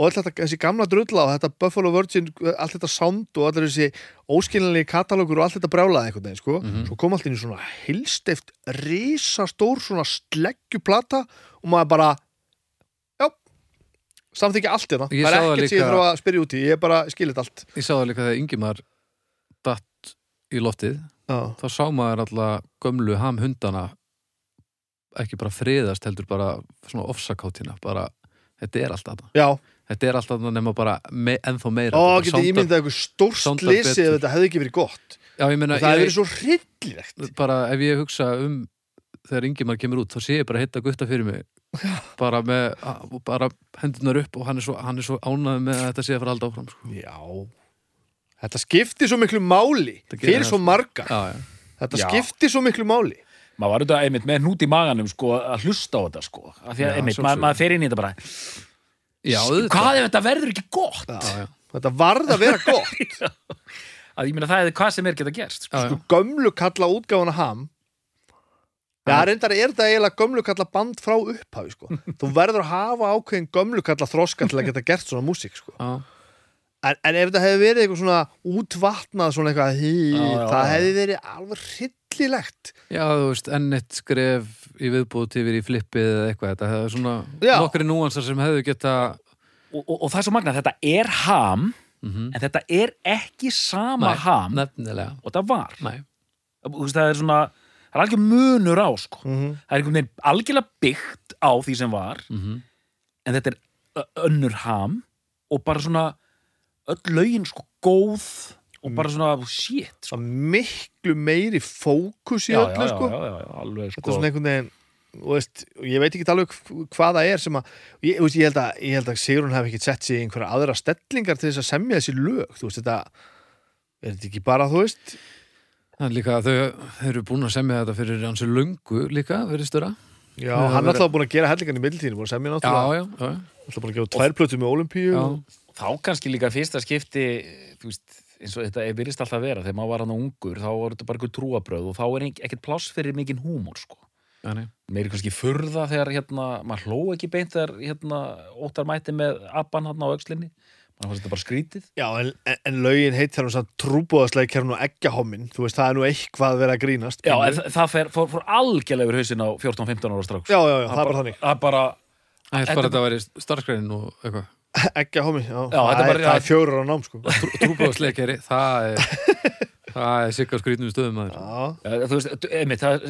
og allt þetta, þessi gamla drulla og þetta Buffalo Virgin, allt þetta sound og allir þessi óskilinlega katalógur og allt þetta brjálaði einhvern veginn, sko, Mhm. svo kom allt inn í svona heilsteft, risastór svona sleggjuplata og maður bara samþykja allt þetta, Ég það er ekkert sem ég líka- þarf að spyrja út í, ég er bara skilit allt. Ég sá það líka þegar Ingimar datt í loftið. Já, þá sá maður alla gömlu hamhundana ekki bara friðast heldur bara svona ofsakáttina bara, þetta er alltaf það já. þetta er alltaf það nema bara me, ennþá meira. Ó, Þetta getið soundar- ímyndað eitthvað soundar slisi ef þetta hefði ekki verið gott? Já, ég meina, það ég, verið svo hryllilegt. Bara ef ég hugsa um þegar Ingimar kemur út, þá sé ég bara hitta gutta fyrir mig bara með bara hendunar upp og hann er svo, hann er svo ánægð með að þetta sé að fara að halda áfram sko. já, þetta skiptir svo miklu máli. Fyrir svo marga. Já, já, þetta Já. skiptir svo miklu máli. Maður var auðvitað einmitt með hnút í maganum sko, að hlusta á þetta sko. af því að Já, einmitt, maður, maður fer inn í þetta bara hvað ef þetta verður ekki gott? Já, já, þetta varð að vera gott. [LAUGHS] Að ég meina það er hvað sem er geta gerst sko. já, sko gömlu kalla útgáfuna ham Já, reyndar er þetta eiginlega gömlu kalla band frá upphafi, sko. [LAUGHS] Þú verður að hafa ákveðin gömlu kalla þroska til að geta gert svona músík, sko. já. En, en ef þetta hefði verið eitthvað svona útvatnað, svona eitthvað, hí, Já, já, það hefði verið alveg hryllilegt. Já, þú veist, enn eitt skref í viðbúð yfir í flippið eða eitthvað þetta hefði svona nokkri núansar sem hefðu geta og, og, og það er svo magna, þetta er ham mm en þetta er ekki sama ham nefnilega og það var Nei. Þú veist, það er svona, það er algjör munur á sko. Mm það er einhvern veginn algjörlega byggt á því sem var Mm en þetta er önnur ham og bara svona öll lögin sko góð og bara svona shit sko. Miklu meiri fókus í öllu, sko. já, já, já, alveg Þetta er sko svona einhvern veginn, þú veist, ég veit ekki alveg hvað það er sem að, ég, veist, ég held að, ég held að Sigrun hafi ekki sett í einhverja aðra stellingar til þess að semja þessi lög, þú veist, þetta, er þetta ekki bara, þú veist, Það er líka að þau, þau eru búin að semja þetta fyrir hansi löngu líka, verið störa Já, Það hann er alltaf búin að gera hellingan í mildtíðinu, búin að semja Já, náttúrulega, já, já, alltaf búin að gefa tvær plötu með Olimpíu já. og- þá kannski líka fyrsta skipti þú veist, eins og þetta er virðist alltaf að vera þegar maður var hann ungur, þá var þetta bara einhver trúabröð og þá er ekkert pláss fyrir mikinn húmor sko. já nei. meiri kannski furða þegar hérna, maður hló ekki beint þegar hérna, óttar mætti með abban hann á aukslinni maður fannst þetta bara skrítið. Já, en, en, en lögin heit þar um sann trúbúðasleikjarn og eggjahommin, þú veist, það er nú eitthvað verið að grínast. Já, en það, það fer, fór, fór algjörlega yfir hausinn á 14-15 ára strax. Já, já, já, það er bara þannig. Það er bara, Það er Þetta bara er að þetta væri starfskrænin og eitthvað. [LAUGHS] Eggjahommi, já, Já, það, þetta er er, bara- það er fjórar á nám, sko. Trúbóðsleikari, það er [LAUGHS] Það er sikka skrýtnum stöðum maður. Já, þú veist, einmitt, það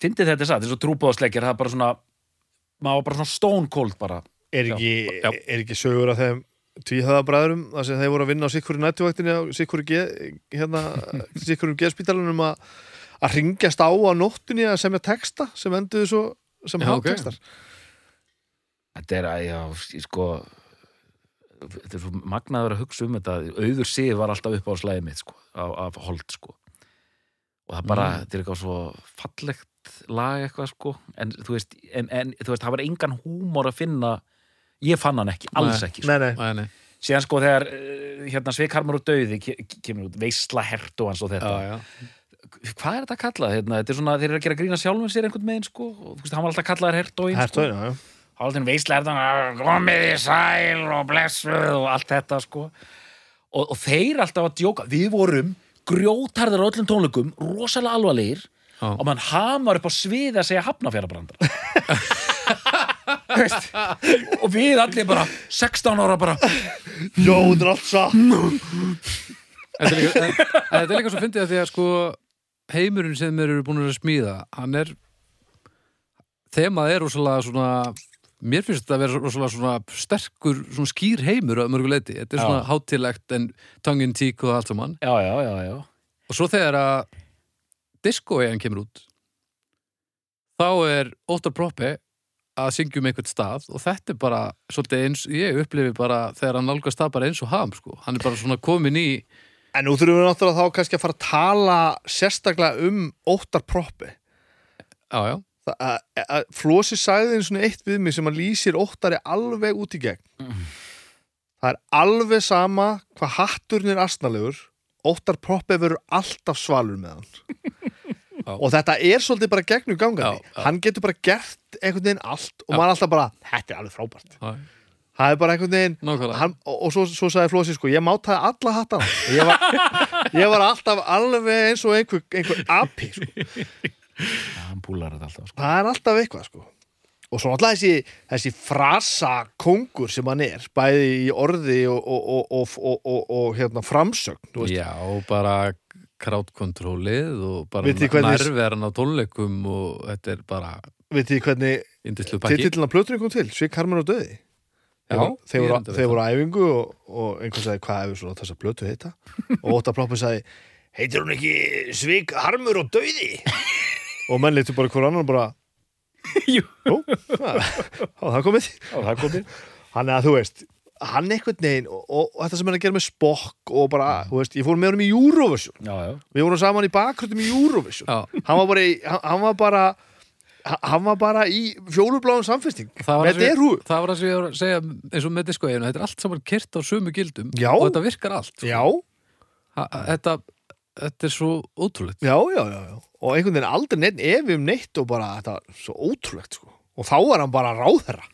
fyndið þetta satt, þess að trúbóðsleikir það er bara svona, maður var bara svona stone cold bara, er ekki, Já. er ekki sögur af þeim tvíhöðabræðurum þar sem þeir voru að vinna á sikkuru nættuvaktinni á sikkuru ge, hérna, [LAUGHS] sikkuru geðspítalunum að ringjast á á nóttunni að semja texta sem enduðu svo sem Já, ok. hátextar þetta er að, já, sko þetta er svo magnaður að hugsa um þetta auður sið var alltaf upp á slæðið mitt sko, af, af hold sko og það bara, Mm. þetta er eitthvað svo fallegt lag eitthvað sko en þú veist, en, en, þú veist, það var engan húmor að finna ég fann hann ekki, alls ekki sko. Nei, nei, Nei, síðan sko þegar uh, hérna Svikharmur og Dauði ke- kemur út, veisla hert og hans og þetta. Já, já. Hvað er þetta að kalla hérna? þetta er svona, þeir eru að gera grína sjálfum sér einhvern megin sko, og hann var alltaf að kalla þér hert og einn Hertóin, já, já Haldin veisla hertan, komið í sæl og blessuð og allt þetta sko. Og, og þeir alltaf að djóka. Við vorum grjótarðir á öllum tónleikum rosalega alvarlegir og mann hamar upp á svið að segja [LAUGHS] hafnafjarabrandar og við allir bara 16 ára bara. Jó, þetta er allt satt. Þetta er líka, en, en þetta er líka svo fyndið að því að sko heimurinn sem þeir eru búin að smíða hann er þemað er rosalega svona mér finnst þetta að vera rosalega svona sterkur, svona skýr heimur að mörgu leiti þetta er Já. svona hátilegt en tangin tík og allt saman. Já, já, já, já. Og svo þegar að disco-eigin kemur út þá er Óttar Proppi að syngja um einhvern stað og þetta er bara svolítið eins, ég upplifi bara þegar hann nálgast það bara eins og ham sko. hann er bara svona komin í En nú þurfum við náttúrulega þá kannski að fara að tala sérstaklega um óttar proppi. Já, já, Það- að- að Flósi sagði einu svona eitt við mig sem að lýsir óttari alveg út í gegn. Það er alveg sama hvað hatturinn er asnalegur óttar proppi verður alltaf svalur með hann Já. og þetta er svolítið bara gegnum gangandi Já, hann getur bara gert einhvern veginn allt og maður er alltaf bara, þetta er alveg frábært já, það er bara einhvern veginn hann, og, og svo, svo sagði Flósi sko, ég mátaði alla hattana og ég var, [LAUGHS] ég var alltaf alveg eins og einhver, einhver api sko. Alltaf sko. það er alltaf eitthvað sko. og svo alltaf þessi, þessi frasa kongur sem hann er bæði í orði og, og, og, og, og, og, og hérna, framsögn. Já, og bara krátkontrólið og bara nærveran á tónleikum og þetta er bara vitið þið hvernig titillin af plötunni kom til, Svik Harman og Döði Já, þeir, voru- þeir, voru, veit á æfingu og, og einhvern sagði hvað hefur svona þessa plötu heita? [LAUGHS] Og Óttar Ploppi sagði heitir hún ekki Svik Harmur og Döði [LAUGHS] og menn litur bara hver annan bara Jú. Jú, það komið. Já, það komið. Hann er að þú veist hann einhvern veginn og, og, og þetta sem hann er að gera með spokk og bara, þú veist, ég fór með honum í Eurovision. Já, já, við vorum saman í bakgröndum í Eurovision. Hann var bara í, hann, hann var bara hann var bara í fjólubláðum samfesting. Það var það var það sem ég var að segja eins og með diskoeginu, þetta er allt saman kyrt á sömu gildum Já. og þetta virkar allt sko. Ha- Þetta, þetta er svo ótrúlegt. Og einhvern veginn aldrei neitt ef um neitt og bara þetta var svo ótrúlegt sko. Og þá var hann bara ráðherra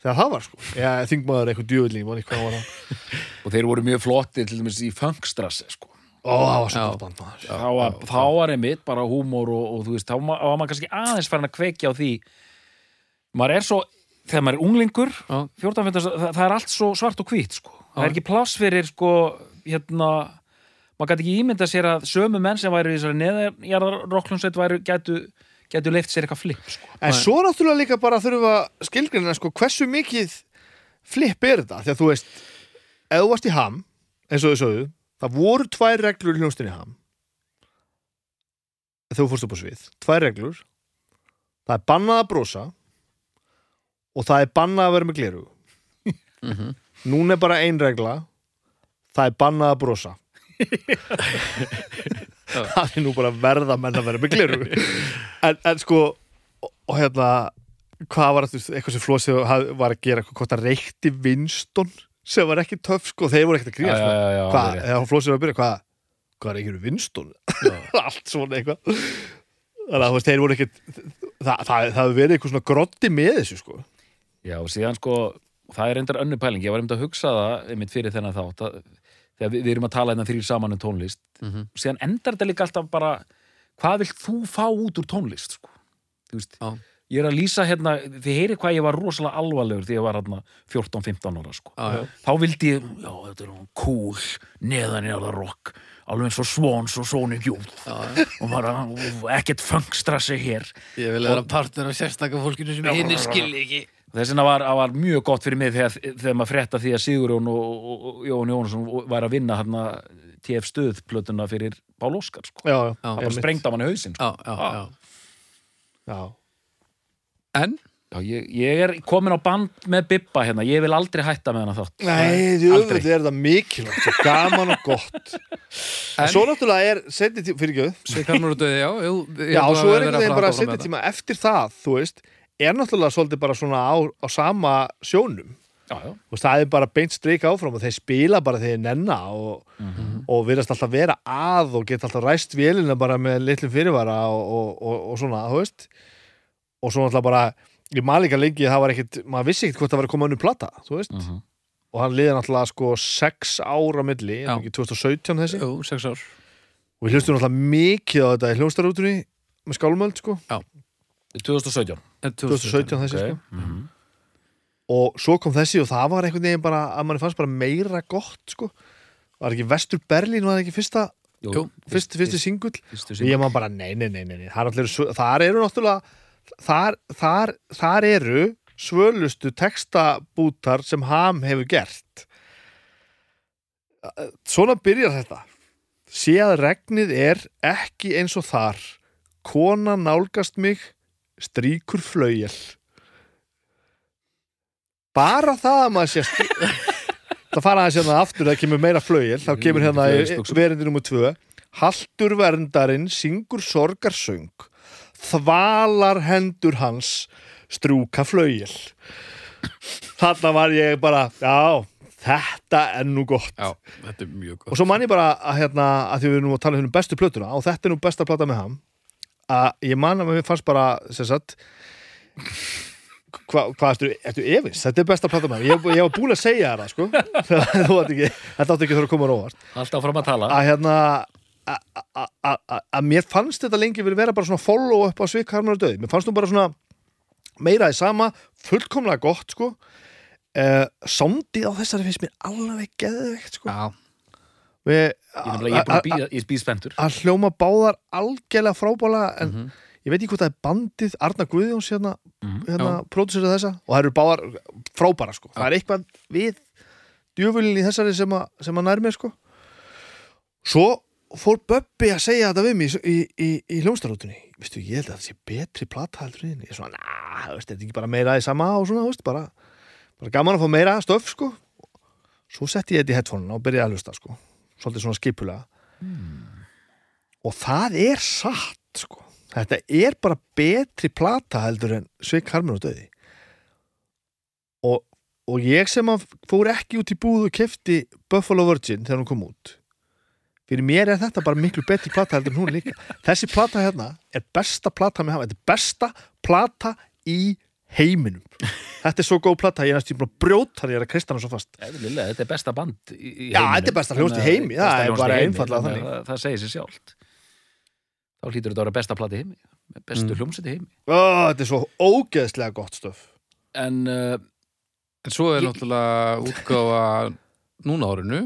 þegar það var sko ég þingmaður eitthvað hann [LAUGHS] og þeir voru mjög flotti til dæmis í Funkstrasse sko. ó, það var svo Já. gott band maður þá, var, þá var einmitt bara húmor og, og þú veist, þá var maður kannski aðeins farin að kveikja á því maður er svo, þegar maður er unglingur Já. 14, 15, það, það er allt svo svart og hvít sko. það er ekki pláss fyrir sko, hérna maður gæti ekki ímynda sér að sömu menn sem væri í þessari neðarjarðar rockljónsveit væri gætu, gætu leift sér eitthvað flip sko. En svo náttúrulega líka bara þurfum að skilgrina sko, hversu mikið flip er þetta? Því að þú veist, ef þú varst í ham, eins og þau sögðu, það voru tvær reglur í hljónstinni ham. Þegar þú fórst upp á svið. Tvær reglur. Það er bannað að brosa og það er bannað að vera með gleru. Mhm. Núna er bara ein regla. Það er bannað að brosa. [LAUGHS] það er nú bara verða menn að vera með gleru. [LAUGHS] en, en sko, og, og hérna hvað var þetta, eitthvað sem Flósið var að gera, hvort það reykti Winston sem var ekki töff, sko, þeir voru ekkert að gríða sko. hvað, eða Flósið var að byrja, hvað hvað er ekki Winston? [LAUGHS] Allt svona eitthvað. Þannig að þeir voru ekkert það, það, það verið eitthvað svona grotti með þessu, sko. Já, og síðan sko, það er reyndar önnu pæling, ég var einmitt að hugsa það einmitt fyrir þennan þátt að, þegar við, við erum að tala hérna þrýr saman um tónlist Mhm. og síðan endar þetta líka alltaf bara hvað vilt þú fá út úr tónlist sko? þú veist, Já. Ég er að lýsa hérna, þið heyri hvað ég var rosalega alvarlegur þegar ég var hérna 14-15 ára sko. Já. Þá vildi ég, já þetta er hún cool, neðan í alveg rock, alveg eins og Swans og Sonic Youth og bara ekkert fangstrassi hér. Ég vil vera partner af sérstaka fólkinu sem hinn skilji ekki. Þess vegna var, var mjög gott fyrir mig þegar, þegar maður frétta því að Sigurjón og, og, og Jón Jónsson var að vinna hérna TF stöðplötuna fyrir Pál Óskar sko. Já, já. Það einmitt. sprengt á manni hausinn sko. Já, já, já. já. En, Já, ég, ég er komin á band með Bibba hérna, ég vil aldrei hætta með hana þátt Nei, auðvitað er þetta mikilvægt svo gaman og gott en svo náttúrulega er setni tíma, fyrir göð já. Að svo er einhvern að veginn bara áfram setni með tíma eftir það, þú veist er náttúrulega svolítið bara svona á, á sama sjónum. Já, já, og það er bara beint streik áfram og þeir spila bara þegar þeir nenna og, og virðast alltaf vera að og geta alltaf ræst vélina bara með litlum fyrirvara og, og, og, og svona, þú veist. Og svo náttúrulega bara ég líka lengi að það var ekkit, maður vissi ekkit hvort það var að koma önnur plata, þú veist. Mhm. og hann liði náttúrulega sko sex ára milli, Já. er ekki 2017 þessi? Jú, sex ár. og við hlustum náttúrulega mikið á þetta í hljónstarútunni með skálumöld sko, 2017 En 2017 þessi Ok. sko. Mhm. og svo kom þessi og það var einhvern veginn bara að manni fannst bara meira gott sko. Var ekki Vestur Berlín var ekki fyrsta Jú, fyrst, fyrsti singull? og ég maður bara nei, nei, nei, nei, er allir, þar eru náttúrulega þar, þar, þar eru svölustu textabútar sem Ham hefur gert. Svona byrjar þetta. Sé að regnið er ekki eins og þar. Kona nálgast mig stríkur flaugjel bara það að maður sé [LAUGHS] það fara aðeins hérna aftur það kemur meira flaugjel þá kemur hérna Flauelsbuxur. verindi nummer tvö. Haltur verndarinn syngur sorgarsöng. Þvalar hendur hans strúka flaugjel þarna var ég bara já, þetta er nú gott. Já, þetta er mjög gott. og svo man ég bara að, hérna, að því við erum að tala um bestu plötuna og þetta er nú besta plata með ham að ég man að mér fannst bara sem sagt hvað hva, ertu, ertu efins? Þetta er besta plata með ham ég, ég var búin að segja það sko. [LAUGHS] Þú þetta átti ekki að þurfa að koma á róvart Alltaf fram að tala. Að hérna að- að- að að mér fannst þetta lengi verið vera bara svona follow up á Svik Harmar og döði mér fannst hún bara svona meira í sama fullkomlega gott sko. Uh, Sándið á þessari finnst mér alveg geðveikt sko. Já, Við, Ég er býð spenntur að hljóma báðar algjörlega frábála en Mhm. ég veit ekki hvort það er bandið Arna Guðjóns hérna, Mhm. hérna pródusserið þessa og það eru báðar frábæra sko. Það er eitthvað við djöfulin í þessari sem að, sem að nær mér sko. Svo fór Böbbi að segja þetta við mig í, í, í, hljómstarútunni veistu, ég held að það sé betri en ég. Er svona, na, þetta er ekki bara meira í sama og svona, veist, bara, bara gaman að fá meira stöf sko. Svo setti ég þetta í headphone og byrjaði að hlusta sko svolítið svona skipulega. Og það er satt sko. Þetta er bara betri plata heldur en Sveik Harmur og döði og, og ég sem að fór ekki út í búð og kefti Buffalo Virgin þegar hún kom út fyrir mér er þetta bara miklu betri plata heldur en hún líka. Þessi plata hérna er besta plata með hafa. Þetta er besta plata í heiminum þetta er svo góð plata, ég er næstu búin að brjóta er að kristana svo fast Eðlilega, Þetta er besta band í, í Já, heiminum. þetta er besta hljómsveit í heimi, það besta er bara einfaldlega þannig að þannig. það, það segir sér sjálft Þá hlýtur þetta að vera besta plati í heimi Bestu Mm. hljómsveit í heimi Ó, þetta er svo ógeðslega gott stöf En uh, en svo er Ég- náttúrulega útgáfa núna árinu.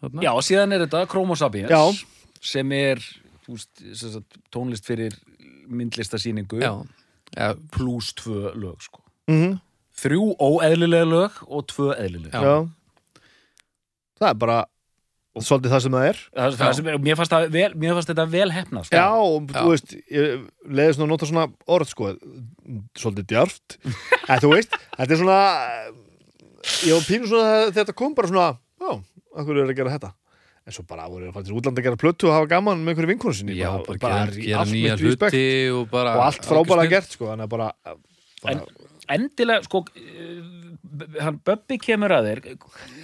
Þarna. já, síðan er þetta Chroma Sapiens sem er þú veist, sem sagt, tónlist fyrir myndlistasýningu Já, já, pluss tvö lög sko. mm -hmm. Þrjú óeðlilega lög og tvö eðlilega Já. Já. Það er bara svolítið það sem það er. það, það sem, er- mér, fannst það vel, mér fannst þetta vel hefnast Já, og Já. þú veist, ég leiðist nú að nota svona orð, sko, svolítið djarft. [LAUGHS] en þú veist, þetta er svona, ég var pínu svona þegar þetta kom bara svona, já, akkur er að gera þetta. En svo bara voru það útlanda að gera plötu og hafa gaman með einhverju vinkonu sinni. já, bara, gera, í gera allt nýja hluti og bara... Og allt frábæra gert, sko, að bara, bara En- endilega sko uh, hann Böbbi kemur að þér.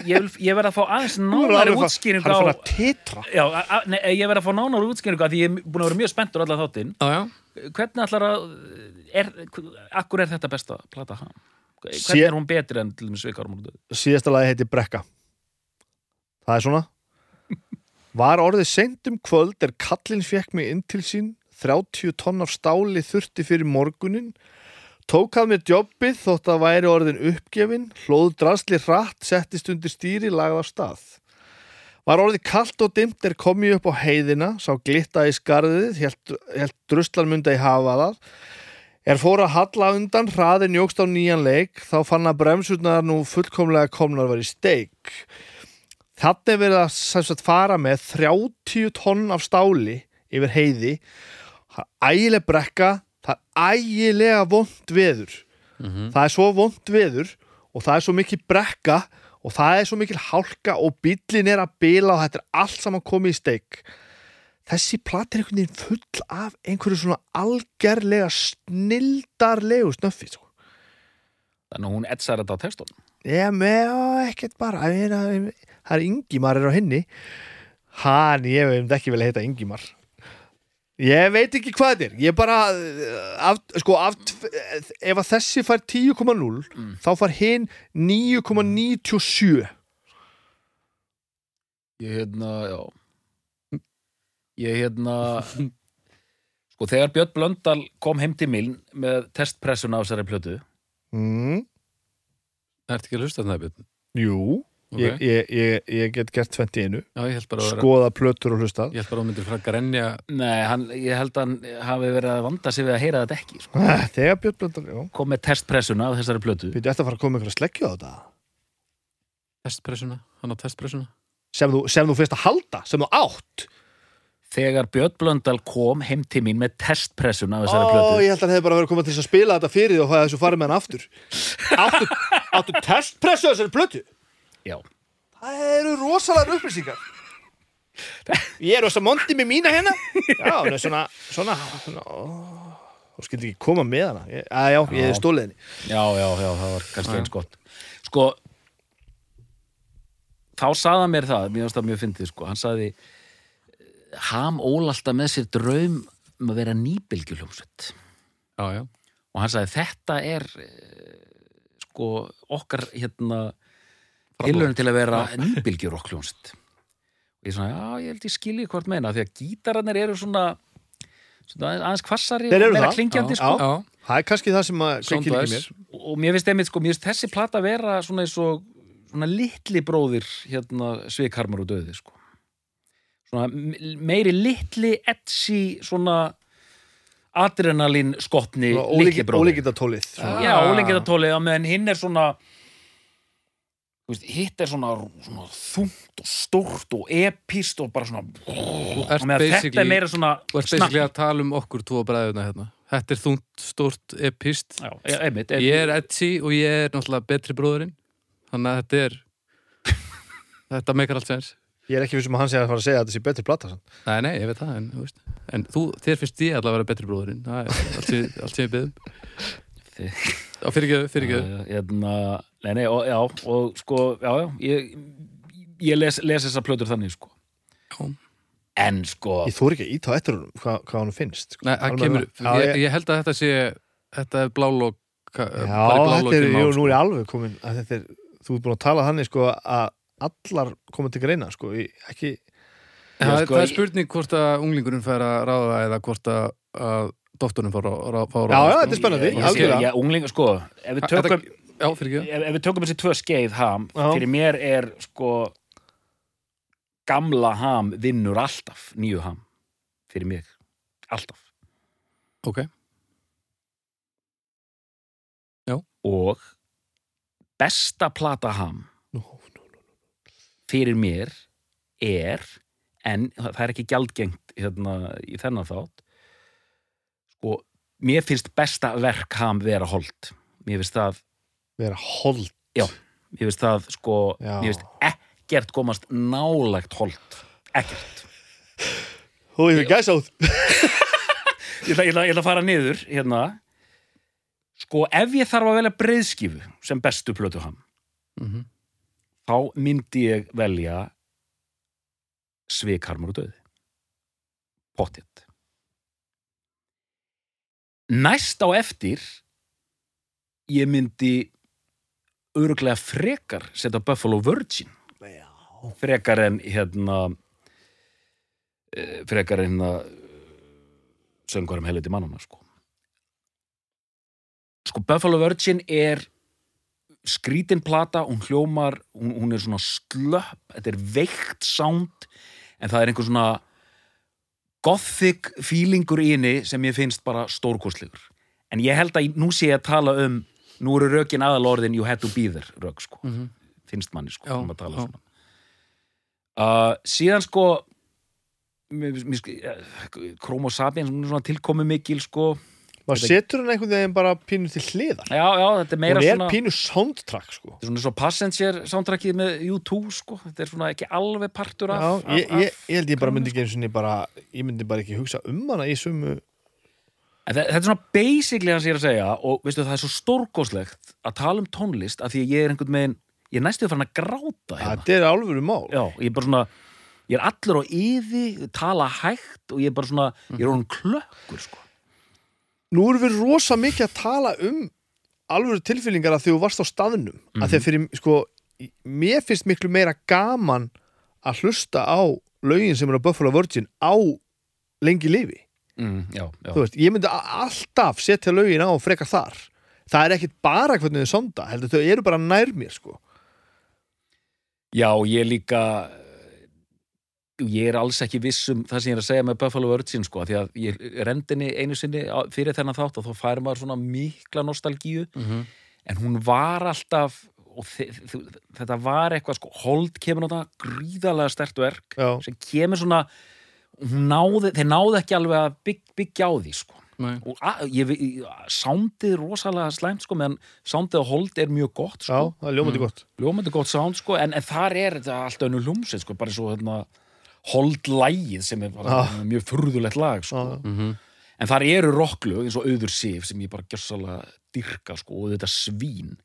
Ég, vil, ég verð að fá aðeins nánari útskýringu Hann er fann að titra. já, a, nei, ég verð að fá nánari útskýringu að því ég er búin að vera mjög spenntur allar þáttinn. Já, já. hvernig ætlar að er, akkur er þetta besta plata hann hvernig Sé- er hún betri en til dæmis Svikar múlið síðasta lagi heiti Brekka. Það er svona var orðið seint um kvöld er kallinn fekk mig inn til sín 30 tonn af stáli þurfti fyrir morgunin Tók að mér jobbið þótt að væri orðin uppgefin, hlóð drasli hratt, settist undir stýri, lagði af stað. Var orðið kalt og dimmt er komið upp á heiðina, sá glitta í skarðið, helt, helt druslan munda í hafa það. Er fór að halla undan, hraðin jógst á nýjan leik, þá fann að bremsurnar nú fullkomlega komnar var í steik. Þannig er verið að sagt, fara með 30 tonn af stáli yfir heiði, það er ægileg brekka, það er ægilega vond veður. Það er svo vond veður og það er svo mikið brekka og það er svo mikil hálka og bíllinn er að bila og þetta er allt saman komið í steik. Þessi plata er einhvern veginn full af einhverju svona algerlega snildarlegu snöffi. Sko. Þannig að hún etsar þetta á textunum. Ég með ekkert bara. Það er Ingimar er á henni hann, ég veit ekki vel að heita Ingimar. Ég veit ekki hvað þetta er. Ég bara af, sko, af, ef að þessi fær 10,0 þá fær hinn 9,97 Ég hérna, já. Ég hérna [LAUGHS] Sko, þegar Björn Blöndal kom heim til Miln með testpressuna á þessari plötu mm, Ertu ekki að hlusta þetta, Björn? jú Ok. ég, ég, ég, ég get gert 21 Já, ég held bara að vera skoða plötur og hlustað Ég held bara að þú myndir frá grenja Nei, hann, ég held að hann hafi verið að vanda sig við að heyra þetta ekki sko. þegar Björn Blöndal, já. Kom með testpressuna á þessari plötu. Býtu eftir að fara að koma ykkur að sleggja á þetta? Testpressuna, hann á testpressuna? Sem þú, sem þú fyrst að halda, sem þú átt? Þegar Björn Blöndal kom heim til mín með testpressuna á þessari Ó, plötu ég held að hann hefði bara verið að koma til að spila þetta fyrir og fæða þessu farið með hann aftur. Áttu, áttu testpressu á þessari plötu? Já, Það eru rosalega upplýsingar. [LAUGHS] Ég er rosa mondi með mína hérna. Já, hún er svona, svona, Þú skildi ekki koma með hana. Ég, að, Já, ég er stólið henni. Já, já, já, það var kannski eins gott. Sko Þá sagði hann mér það, mér finnst það mjög fyndið sko. Hann sagði Ham ól alltaf með sér draum um að vera nýbylgjuljómsveit Já, já, og hann sagði þetta er eh, sko okkar hérna tilhörun til að vera nýbylgjur okkljónst og ég svona, já, ég held ég skilji hvort meina því að gítararnir eru svona, svona aðeins- kvassari og meira klingjandi sko. já, Það er kannski það sem að mér. Og mér finnst einmitt sko, þessi plata vera svona eins og svona litli bróðir hérna svikarmar og döði sko. Svona meiri litli etsi svona adrenalin skotni litli bróðir. Ólíkinda tólið Já, ólengitatóli á meðan hinn er svona þú veist, hitt er svona, svona þungt og stórt og epist og bara svona og þetta er meira svona Þú ert basically að tala um okkur tvo bræðuna hérna. Þetta er þungt, stórt, epist Já, e- einmitt, einmitt. Ég er Etsy og ég er náttúrulega betri bróðurinn Þannig að þetta er [LAUGHS] Þetta meikar allt sens Ég er ekki fyrir sem að hann segja að fara að segja að þetta sé betri plata samt. Nei, nei, ég veit það En, þú veist, en þú, þér finnst ég allavega að vera betri bróðurinn Það er allt sem, allt sem ég Þi- Já, fyrirgeðu, fyrirgeðu Uh, hérna, nei, nei, og, já, og sko, já, já, ég, ég les, les þessar plötur þannig, sko. Já. En, sko, Ég þóri ekki að íta á eftir honum hvað, hvað hann finnst sko. Nei, það kemur ég, ég- held að þetta sé Þetta er blálok Já, þetta er, jú, nú er ég alveg komin að þetta er, þú ert búin að tala þannig sko að allar komið til greina sko, í- ekki, Það, Já, er- sko, það er spurning hvort að unglingurinn fær að ráða eða hvort að, að doktorinn fár að ráða. Já, já, þetta er spennandi, ég, ég, algjörlega. ég, ungling, sko, ef við Þetta- tökum, Já, ef, ef við tökum þessi tvö skeið ham, Já. fyrir mér er, sko, gamla ham vinnur alltaf, nýju ham, fyrir mig, alltaf. Ok, Og besta plata ham. Fyrir mér er en það er ekki gjaldgengt hérna í þennan þátt sko, mér finnst besta verk ham vera hold. Mér finnst það, vera hold? Mér finnst það sko, Já. mér finnst ekkert komast nálægt hold. Ekkert. Þú hefur gæsa út ég ætla, að fara niður hérna. Sko, ef ég þarf að velja breiðskifu sem bestu plötu ham mm þá myndi ég velja svikarmur og döði pottet næst á eftir ég myndi öruglega frekar setja Buffalo Virgin. Já. frekar en hérna eh, frekar en hérna söngur um helviti mannana sko. Sko Buffalo Virgin er skrítin plata, hún hljómar hún, hún er svona slöpp þetta er veikt sound en það er einhver svona gothic feelingur í henni sem ég finnst bara stórkostlegur. En ég held að nú sé ég að tala um nú eru rökin aðalorðin you had to be there rök sko, finnst manni sko Já, um að tala já. svona. Uh, síðan sko Chroma Sapiens, hún er svona tilkomi mikil sko maður setur hann einhvern veginn bara pínu til hliðar. Já, já, þetta er meira hún er svona pínu soundtrack sko. Þetta er svona svo Passenger soundtrackið með U2 sko, þetta er svona ekki alveg partur af, Já, af, ég, ég, ég held ég bara myndi ekki eins og bara ég myndi bara ekki hugsa um hana í sumu En þe- Þetta er svona basically hans ég er að segja og veistu það er svo stórgóðslegt að tala um tónlist að því að ég er einhvern veginn ég er næstuð farin að gráta hérna. Þetta er alvöru mál. Já, ég er bara svona ég er allur á yði, tala hægt og ég er bara svona, ég er honum klökkur sko. Nú erum við rosa mikið að tala um alvöru tilfyllingar að þú varst á staðnum. Mhm. að þegar fyrir, sko mér finnst miklu meira gaman að hlusta á lögin sem eru á Buffalo Virgin á lengi lifi. Mm, Já, já, veist, ég myndi alltaf setja lögin á og freka þar. Það er ekkit bara hvernig þau sonda heldur þau eru bara nær mér sko. Já, ég líka ég er alls ekki viss um það sem ég er að segja með Buffalo Virgin sko, því að ég rendinni einu sinni fyrir þennan þátt og þá færi maður svona mikla nostalgíu. Mhm. en hún var alltaf og þe- þe- þetta var eitthvað sko, hold kemur á það gríðarlega stert verk já, sem kemur svona náði, þeir náði ekki alveg að bygg, byggja á því sko. Nei. og að, ég, sándið rosalega slæmt sko meðan sándið á hold er mjög gott já, sko, það er ljómandi gott. Ljómandi gott sánd sko en, en þar er þetta allt önnu hlumsið sko bara svo hérna hold lægið sem er bara Já. mjög furðulegt lag sko já, Mhm. En þar eru rocklög eins og auður sif sem ég bara gjössalega dyrka sko og þetta svín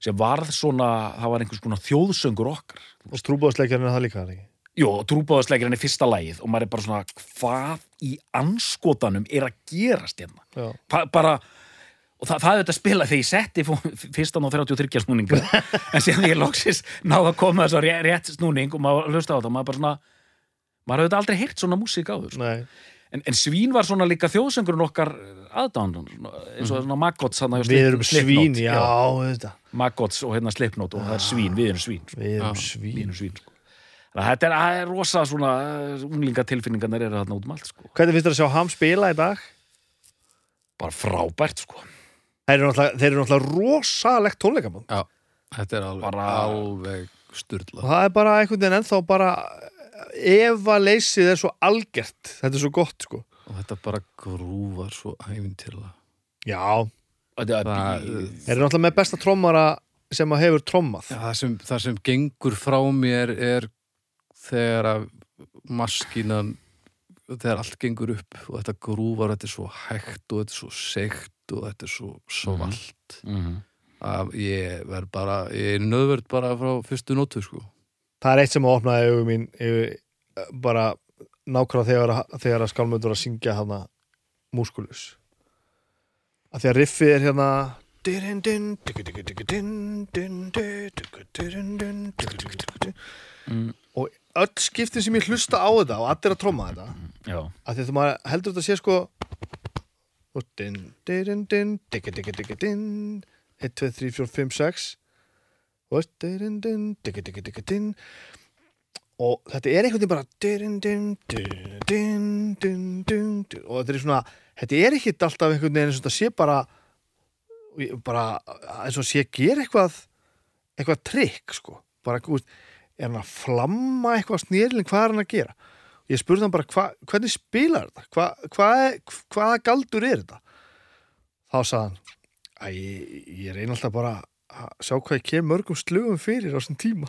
sem varð svona, það var einhvers konar þjóðsöngur okkar. og trúbóðsleikjarinn er það líka það ekki Jó, trúbáðasleikirinn er fyrsta lagið og maður er bara svona, hvað í anskotanum er að gerast hérna? bara, og það, það er þetta að spila þegar ég setti fyrstan á 33 snúninga [LAUGHS] en síðan ég loksist náða að koma þess að rétt, rétt snúning og maður hlusta á þetta og maður bara svona, maður hefði aldrei heyrt svona músík áður. sko. nei En, en svín var svona líka þjóðsöngurinn okkar aðdánun, eins og svona Maggots hann við erum svín, já, þetta Maggots og hérna Slipknot og það er svín, við erum svín sko. við erum við svín erum svín sko. Þetta er, er rosa svona unglingatilfinningarnir eru þarna út um allt sko. hvernig finnst þér að sjá ham spila í dag? bara frábært sko. þeir eru náttúrulega, þeir eru náttúrulega rosalegt tónleikamönd Já, þetta er alveg, Bara- alveg og styrla það er bara einhvern veginn ennþá bara ef að leysið er svo algert. Þetta er svo gott sko. Og þetta bara grúvar svo æfintirla já, er Það- eru náttúrulega með besta trommara sem að hefur trommað. Já, það, sem, það sem gengur frá mér er þegar að maskinan þegar allt gengur upp og þetta grúvar þetta er svo hægt og þetta er svo seikt og þetta er svo svalt Mhm. að ég verð bara ég er nöðverð bara frá fyrstu nótu sko það er eitt sem að opnaði augu mín yfir, bara nákvæmlega þegar, að- þegar að skálmöndur að syngja hana múskulus að því að riffið er hérna Mm, og öll skiptin sem ég hlusta á þetta og allir að tromma þetta Já, að því að maður heldur þetta sé sko og din, din, din, digga, digga, digga, din 1, 2, 3, 4, 5, 6 og og þetta er einhvern veginn bara og þetta er svona þetta er ekkit alltaf einhvern veginn eins og þetta sé bara bara eins og sé gera eitthvað eitthvað trikk sko. Bara, er hann að flamma eitthvað snýrlinn, hvað er hann að gera? Ég spurði hann bara, hva, hvernig spilar þetta? Hva, hva, hvaða galdur er þetta? Þá sagði hann að ég, ég reyna alltaf bara að sjá hvað ég kem mörgum slugum fyrir á þessum tíma.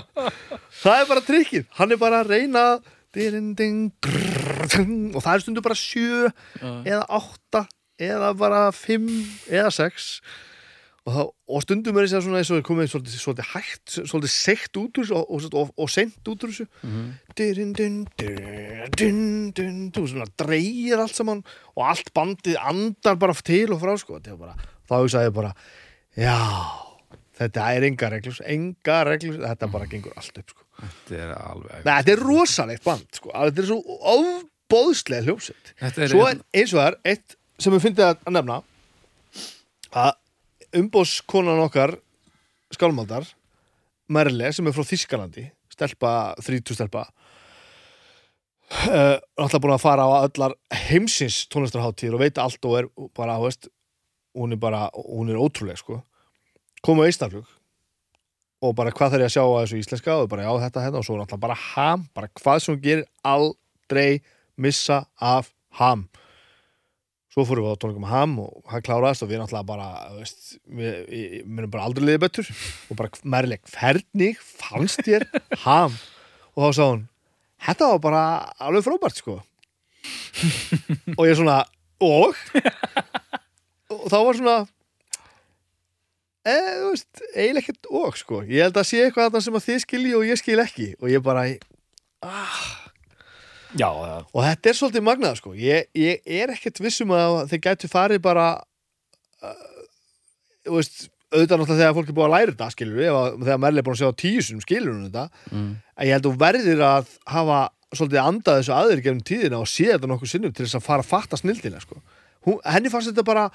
[LAUGHS] Það er bara trikkið. Hann er bara að reyna ding, ding, grrr, ding, og það er stundu bara sjö eða átta eða bara fimm eða sex og, þá, og stundum er þess að svona eins og komið svolítið, svolítið hægt, svolítið seikt út úr þessu og, og, og, og seint út úr þessu dun, dun, dun, dun, dun, dun, svona dreigir allt saman og allt bandið andar bara til og frá sko bara, þá hugsaði ég bara já, þetta er enga reglur enga reglur, þetta bara gengur allt upp sko. þetta er alveg Nei, þetta er rosalegt band sko. þetta er svo þetta er, Svo er eins og það er eitt sem við fyndið að nefna að umbóðskonan okkar skálmaldar Merle sem er frá Þískalandi stelpa, þrítu stelpa uh, náttúrulega búin að fara á allar heimsins tónlistarháttíður og veit allt og er bara, þú veist hún er bara, hún er ótrúleg sko koma á Ísnaflug og bara hvað þarf ég að sjá að þessu íslenska og bara já þetta hérna og svo náttúrulega bara ham bara hvað sem hún gerir aldrei missa af ham. Svo fórum við á tónleikum ham og hann kláraðist og við náttúrulega bara veist, við, við, við munum bara aldrei liðið betur og bara merleg, hvernig fannst þér ham? Og þá sá hún þetta var bara alveg frábært sko. Og ég svona og? Og þá var svona e, þú veist, eiginlega ekkert og sko. Ég held að sé eitthvað þarna sem að þið skilji og ég skil ekki. Og ég bara ah, Já, já, og þetta er svolítið magnað sko. Ég, ég er ekkert vissum að þeir gætu farið bara uh, þú veist auðvitað náttúrulega þegar fólk er búið að læra þetta skilur við, þegar Merli er búin að sjá tíu sinum skilur hún þetta, mm. en ég held að verðir að hafa svolítið andað þessu aðri gefnum tíðina og sé þetta nokkuð sinnum til þess að fara að fatta snildina sko. hún, henni fannst þetta bara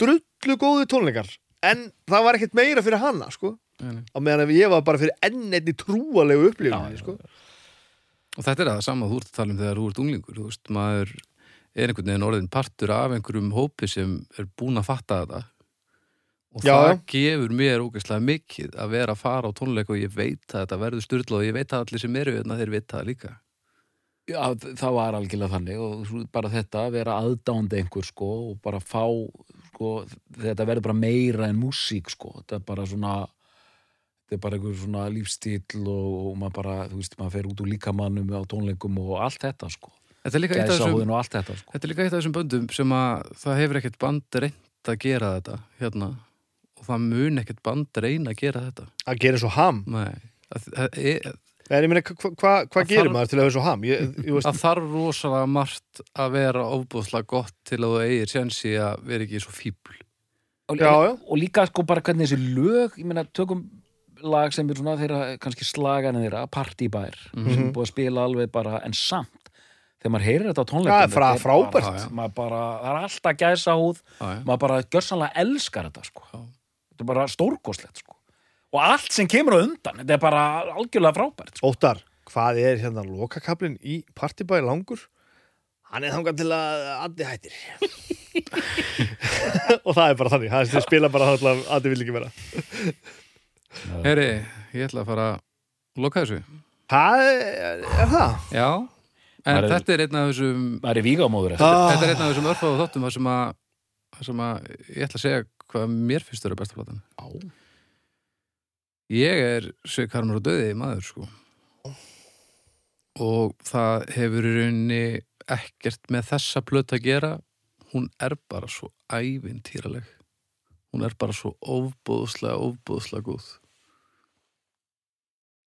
drullu góði tónleikar en það var ekkert meira fyrir hana sko. Nei, nei. á meðan ef ég var bara fyrir enn einni trúalegu upplifin sko. Og þetta er það sama þú ert að tala um þegar þú ert unglingur þú veist, maður er einhvern veginn orðin partur af einhverjum hópi sem er búin að fatta þetta og Já, það gefur mér ógeðslega mikið að vera að fara á tónleik og ég veit að þetta verður styrla og ég veit að allir sem eru hérna þeir vita það líka já, það var algjörlega þannig og bara þetta að vera aðdándi einhver sko og bara fá sko, þetta verður bara meira en músík sko, þetta er bara svona þetta er bara einhver svona lífstíl og, og maður bara, þú veist, maður fer út úr líkamannum á tónleikum og allt þetta sko. Þetta er líka eitt af þessum, gæsahúðin og allt þetta sko. Þetta er líka eitt af þessum böndum sem að það hefur ekkert band reynd að gera þetta hérna. Og það mun ekkert band reyna að gera þetta. Að gera svo ham. Nei, það, það, er- en ég meina, hvað hva, hva, hva Það gerir maður til að vera svo ham ég, ég veist, það þarf rosalega margt að vera ofbúðslega gott til að þú eigir sjensi að vera ekki svo fíbl og, Já, já. og líka sko bara hvernig þessi lög ég meina tökum lag sem er svona þeirra kannski slagan þeirra, partybær sem er búið að spila alveg bara en samt þegar maður heyrir þetta á Já, tónleikum þetta er frábært. maður bara, það er alltaf gæsa húð maður bara gjörsanlega elskar þetta sko. Þetta er bara stórkoslegt sko. Og allt sem kemur á undan þetta er bara algjörlega frábært sko. Óttar, hvað er hérna lokakablin í partibæði langur? Hann er þangað til að Addi hættir [LAUGHS] og það er bara þannig það er sem spila bara þannig að Addi vil ekki vera [LAUGHS] Heri, ég ætla að fara að loka þessu Hvað er, er það? Já, en Það er- þetta er einn af þessum það er vígamóður Ah. eftir þetta er einn af þessum örfáðu þáttum þar sem að, þar sem að ég ætla að segja hvað mér finnst þurra besta platan Já. Ég er Harmur og Döði maður sko. Og það hefur í rauninni ekkert með þessa plötu að gera. Hún er bara svo ævintýraleg. Hún er bara svo ofbúðslega, ofbúðslega góð.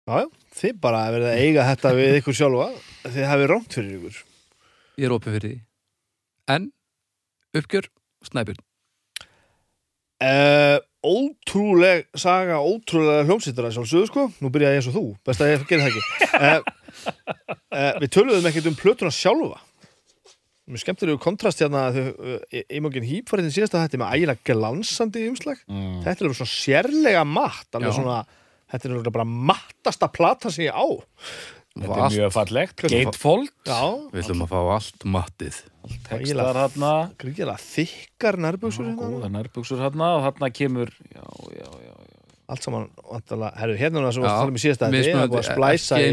Já, já, þið bara verið að eiga þetta við ykkur sjálfa. Þið hafið rámt fyrir ykkur. Ég er opið fyrir því. En, uppgjör, snæpjörn uh, Ótrúleg saga, ótrúlega hljómsýttar að sjálfsögðu sko. Nú byrjaði ég eins og þú, best að ég gera það ekki. Uh, uh, Við töluðum ekkert um plötuna sjálfa. Skemmtir yfir kontrast hérna þegar Ímokkin Hýpfariðin síðasta þetta með ægilega glansandi umslag. Mm. Þetta er alveg svona sérlega matt alveg svona, Þetta er alveg bara mattasta plata sem ég á þetta er mjög fallegt Gatefold, Já, við ætlum að fá allt mattið textar hérna gríkilega þykkar nærbjöksur hérna góða nærbuxur hérna og hérna kemur já, já, já. Allt saman, herru, hérna er það sem við talum í síðasta er að búið að splæsa í,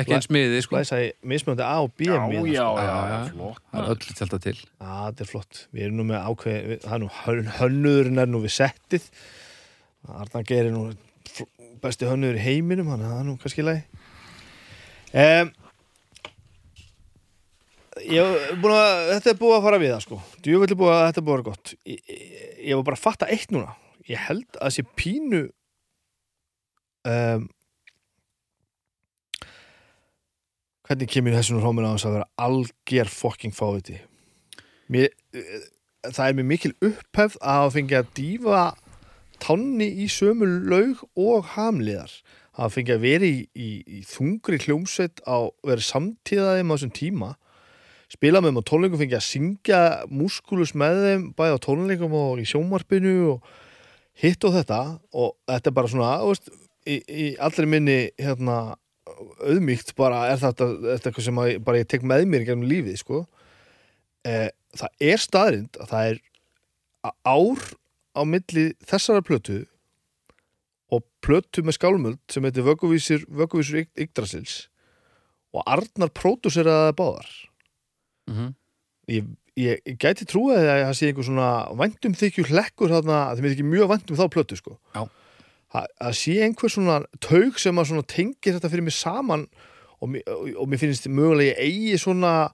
ekki eins miði sko. splæsa í mismunandi A og B Já, miða, já, sko. já, Já, flott það er öll tjálta til Já, þetta er flott. Við erum nú með ákveð, við- það er nú hön- hönnuðurinn er nú við settið. Arna gerir nú besti hönnuður í heiminum, hann er það nú kannski leið. Um, ég að, þetta er búið að fara við það sko. Djúvill er búið að þetta er búið að vera gott. Ég, ég, ég var bara að fatta eitt núna. Ég held að þessi pínu um, hvernig kemur þessu nú hróminn á þess að vera alger fucking fáviti mér, það er mér mikil upphefð að fengið að dýfa tanni í sömu laug og hamliðar hafa fengið að vera í, í, í þungri hljómsveit á verið samtíðaðum á þessum tíma spila með þeim á tónleikum, fengi að syngja múskulus með þeim, bæði á tónleikum og í sjómarpinu og hitt og þetta. Og þetta er bara svona, veist, í, í allri minni hérna auðmíkt bara er þetta, þetta eitthvað sem að, ég tek með mér gennum lífið, sko. Eh, það er staðrind að það er ár á milli þessara plötu og plötu með skálmöld sem heitir Vögguvísir, Vögguvísur Yggdrasils og Arnar próduseraði það báðar Mhm. ég, ég, ég gæti trúið að það sé einhver svona væntum þykju hlekkur þarna, að það ekki mjög væntum þá plötu sko Já. Að sé einhver svona taug sem að tengir þetta fyrir mig saman og, og, og mér finnst mögulega ég eigi svona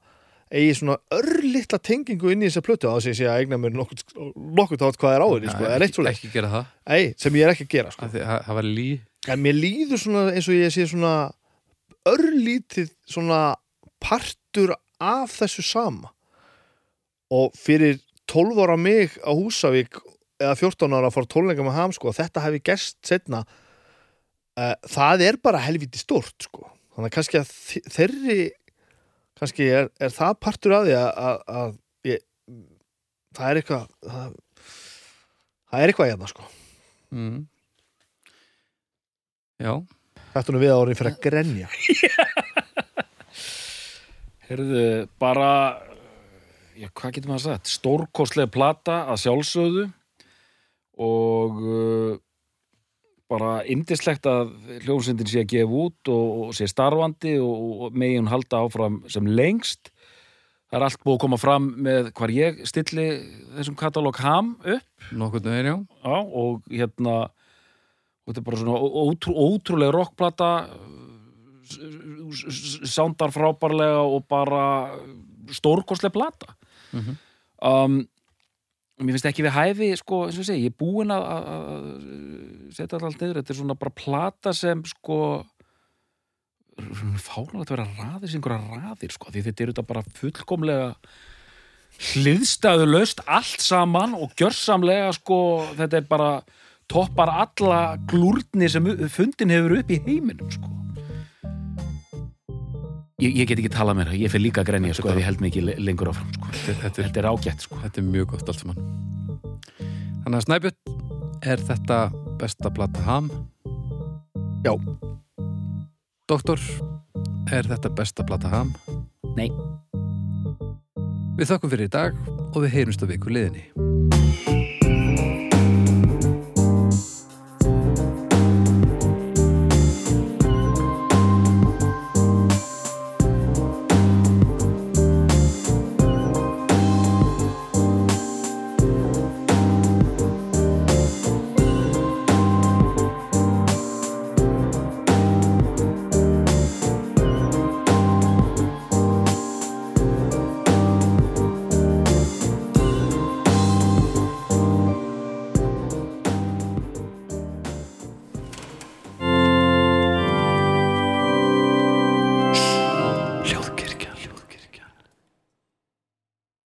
eigi svona örlittla tengingu inn í þessa plötu á þess að ég sé að eigna mér nokkuð, nokkuð þátt hvað er á henni sko, eða reitt ekki, svo ekki gera það Ei, sem ég er ekki að gera sko. Af því að það var lí En mér líður svona eins og ég sé svona örlítið svona partur af þessu sama og fyrir 12 ára mig á Húsavík eða 14 ára að á tónleika með ham sko, þetta hefði gerst setna uh, það er bara helviti stort sko. þannig að kannski að þeirri kannski er, er það partur af því að, að, að ég, það er eitthvað það, það er eitthvað hérna sko. Mm. Já, Þetta er við að orðin fyrir að grenja. [LAUGHS] Herðu, bara já, hvað getur maður sagt? Stórkostlega plata að sjálfsögðu og uh, bara indislegt að hljómsveitin sé að gefa út og, og sé starfandi og, og megi hún halda áfram sem lengst. Það er allt búið að koma fram með hvar ég stilli þessum katalóg ham upp. Nokkurnu veginn, já. Já, og hérna og þetta er bara svona ótrú, ótrúlega rockplata sándar frábærlega og bara stórkostlega plata. Mhm. um, mér finnst ekki við hæfi sko, eins og ég segi, ég er búinn að, að setja þetta allt niður þetta er svona bara plata sem sko fárlega að vera raðir sem einhverja raðir sko, því þetta er þetta bara fullkomlega hliðstæðu löst allt saman og gjörsamlega sko, þetta er bara toppar alla glúrni sem fundin hefur upp í heiminum sko. Ég, ég get ekki talað mér ég fyrir líka að grenja sko, ef ég held le- lengur áfram sko. þetta, þetta, er, þetta er ágætt sko. þetta er mjög gott allt saman Þannig að Snæbjörn er þetta besta plata ham? Já. Doktor, er þetta besta plata ham? Nei. Við þökkum fyrir í dag og við heyrumst á viku liðinni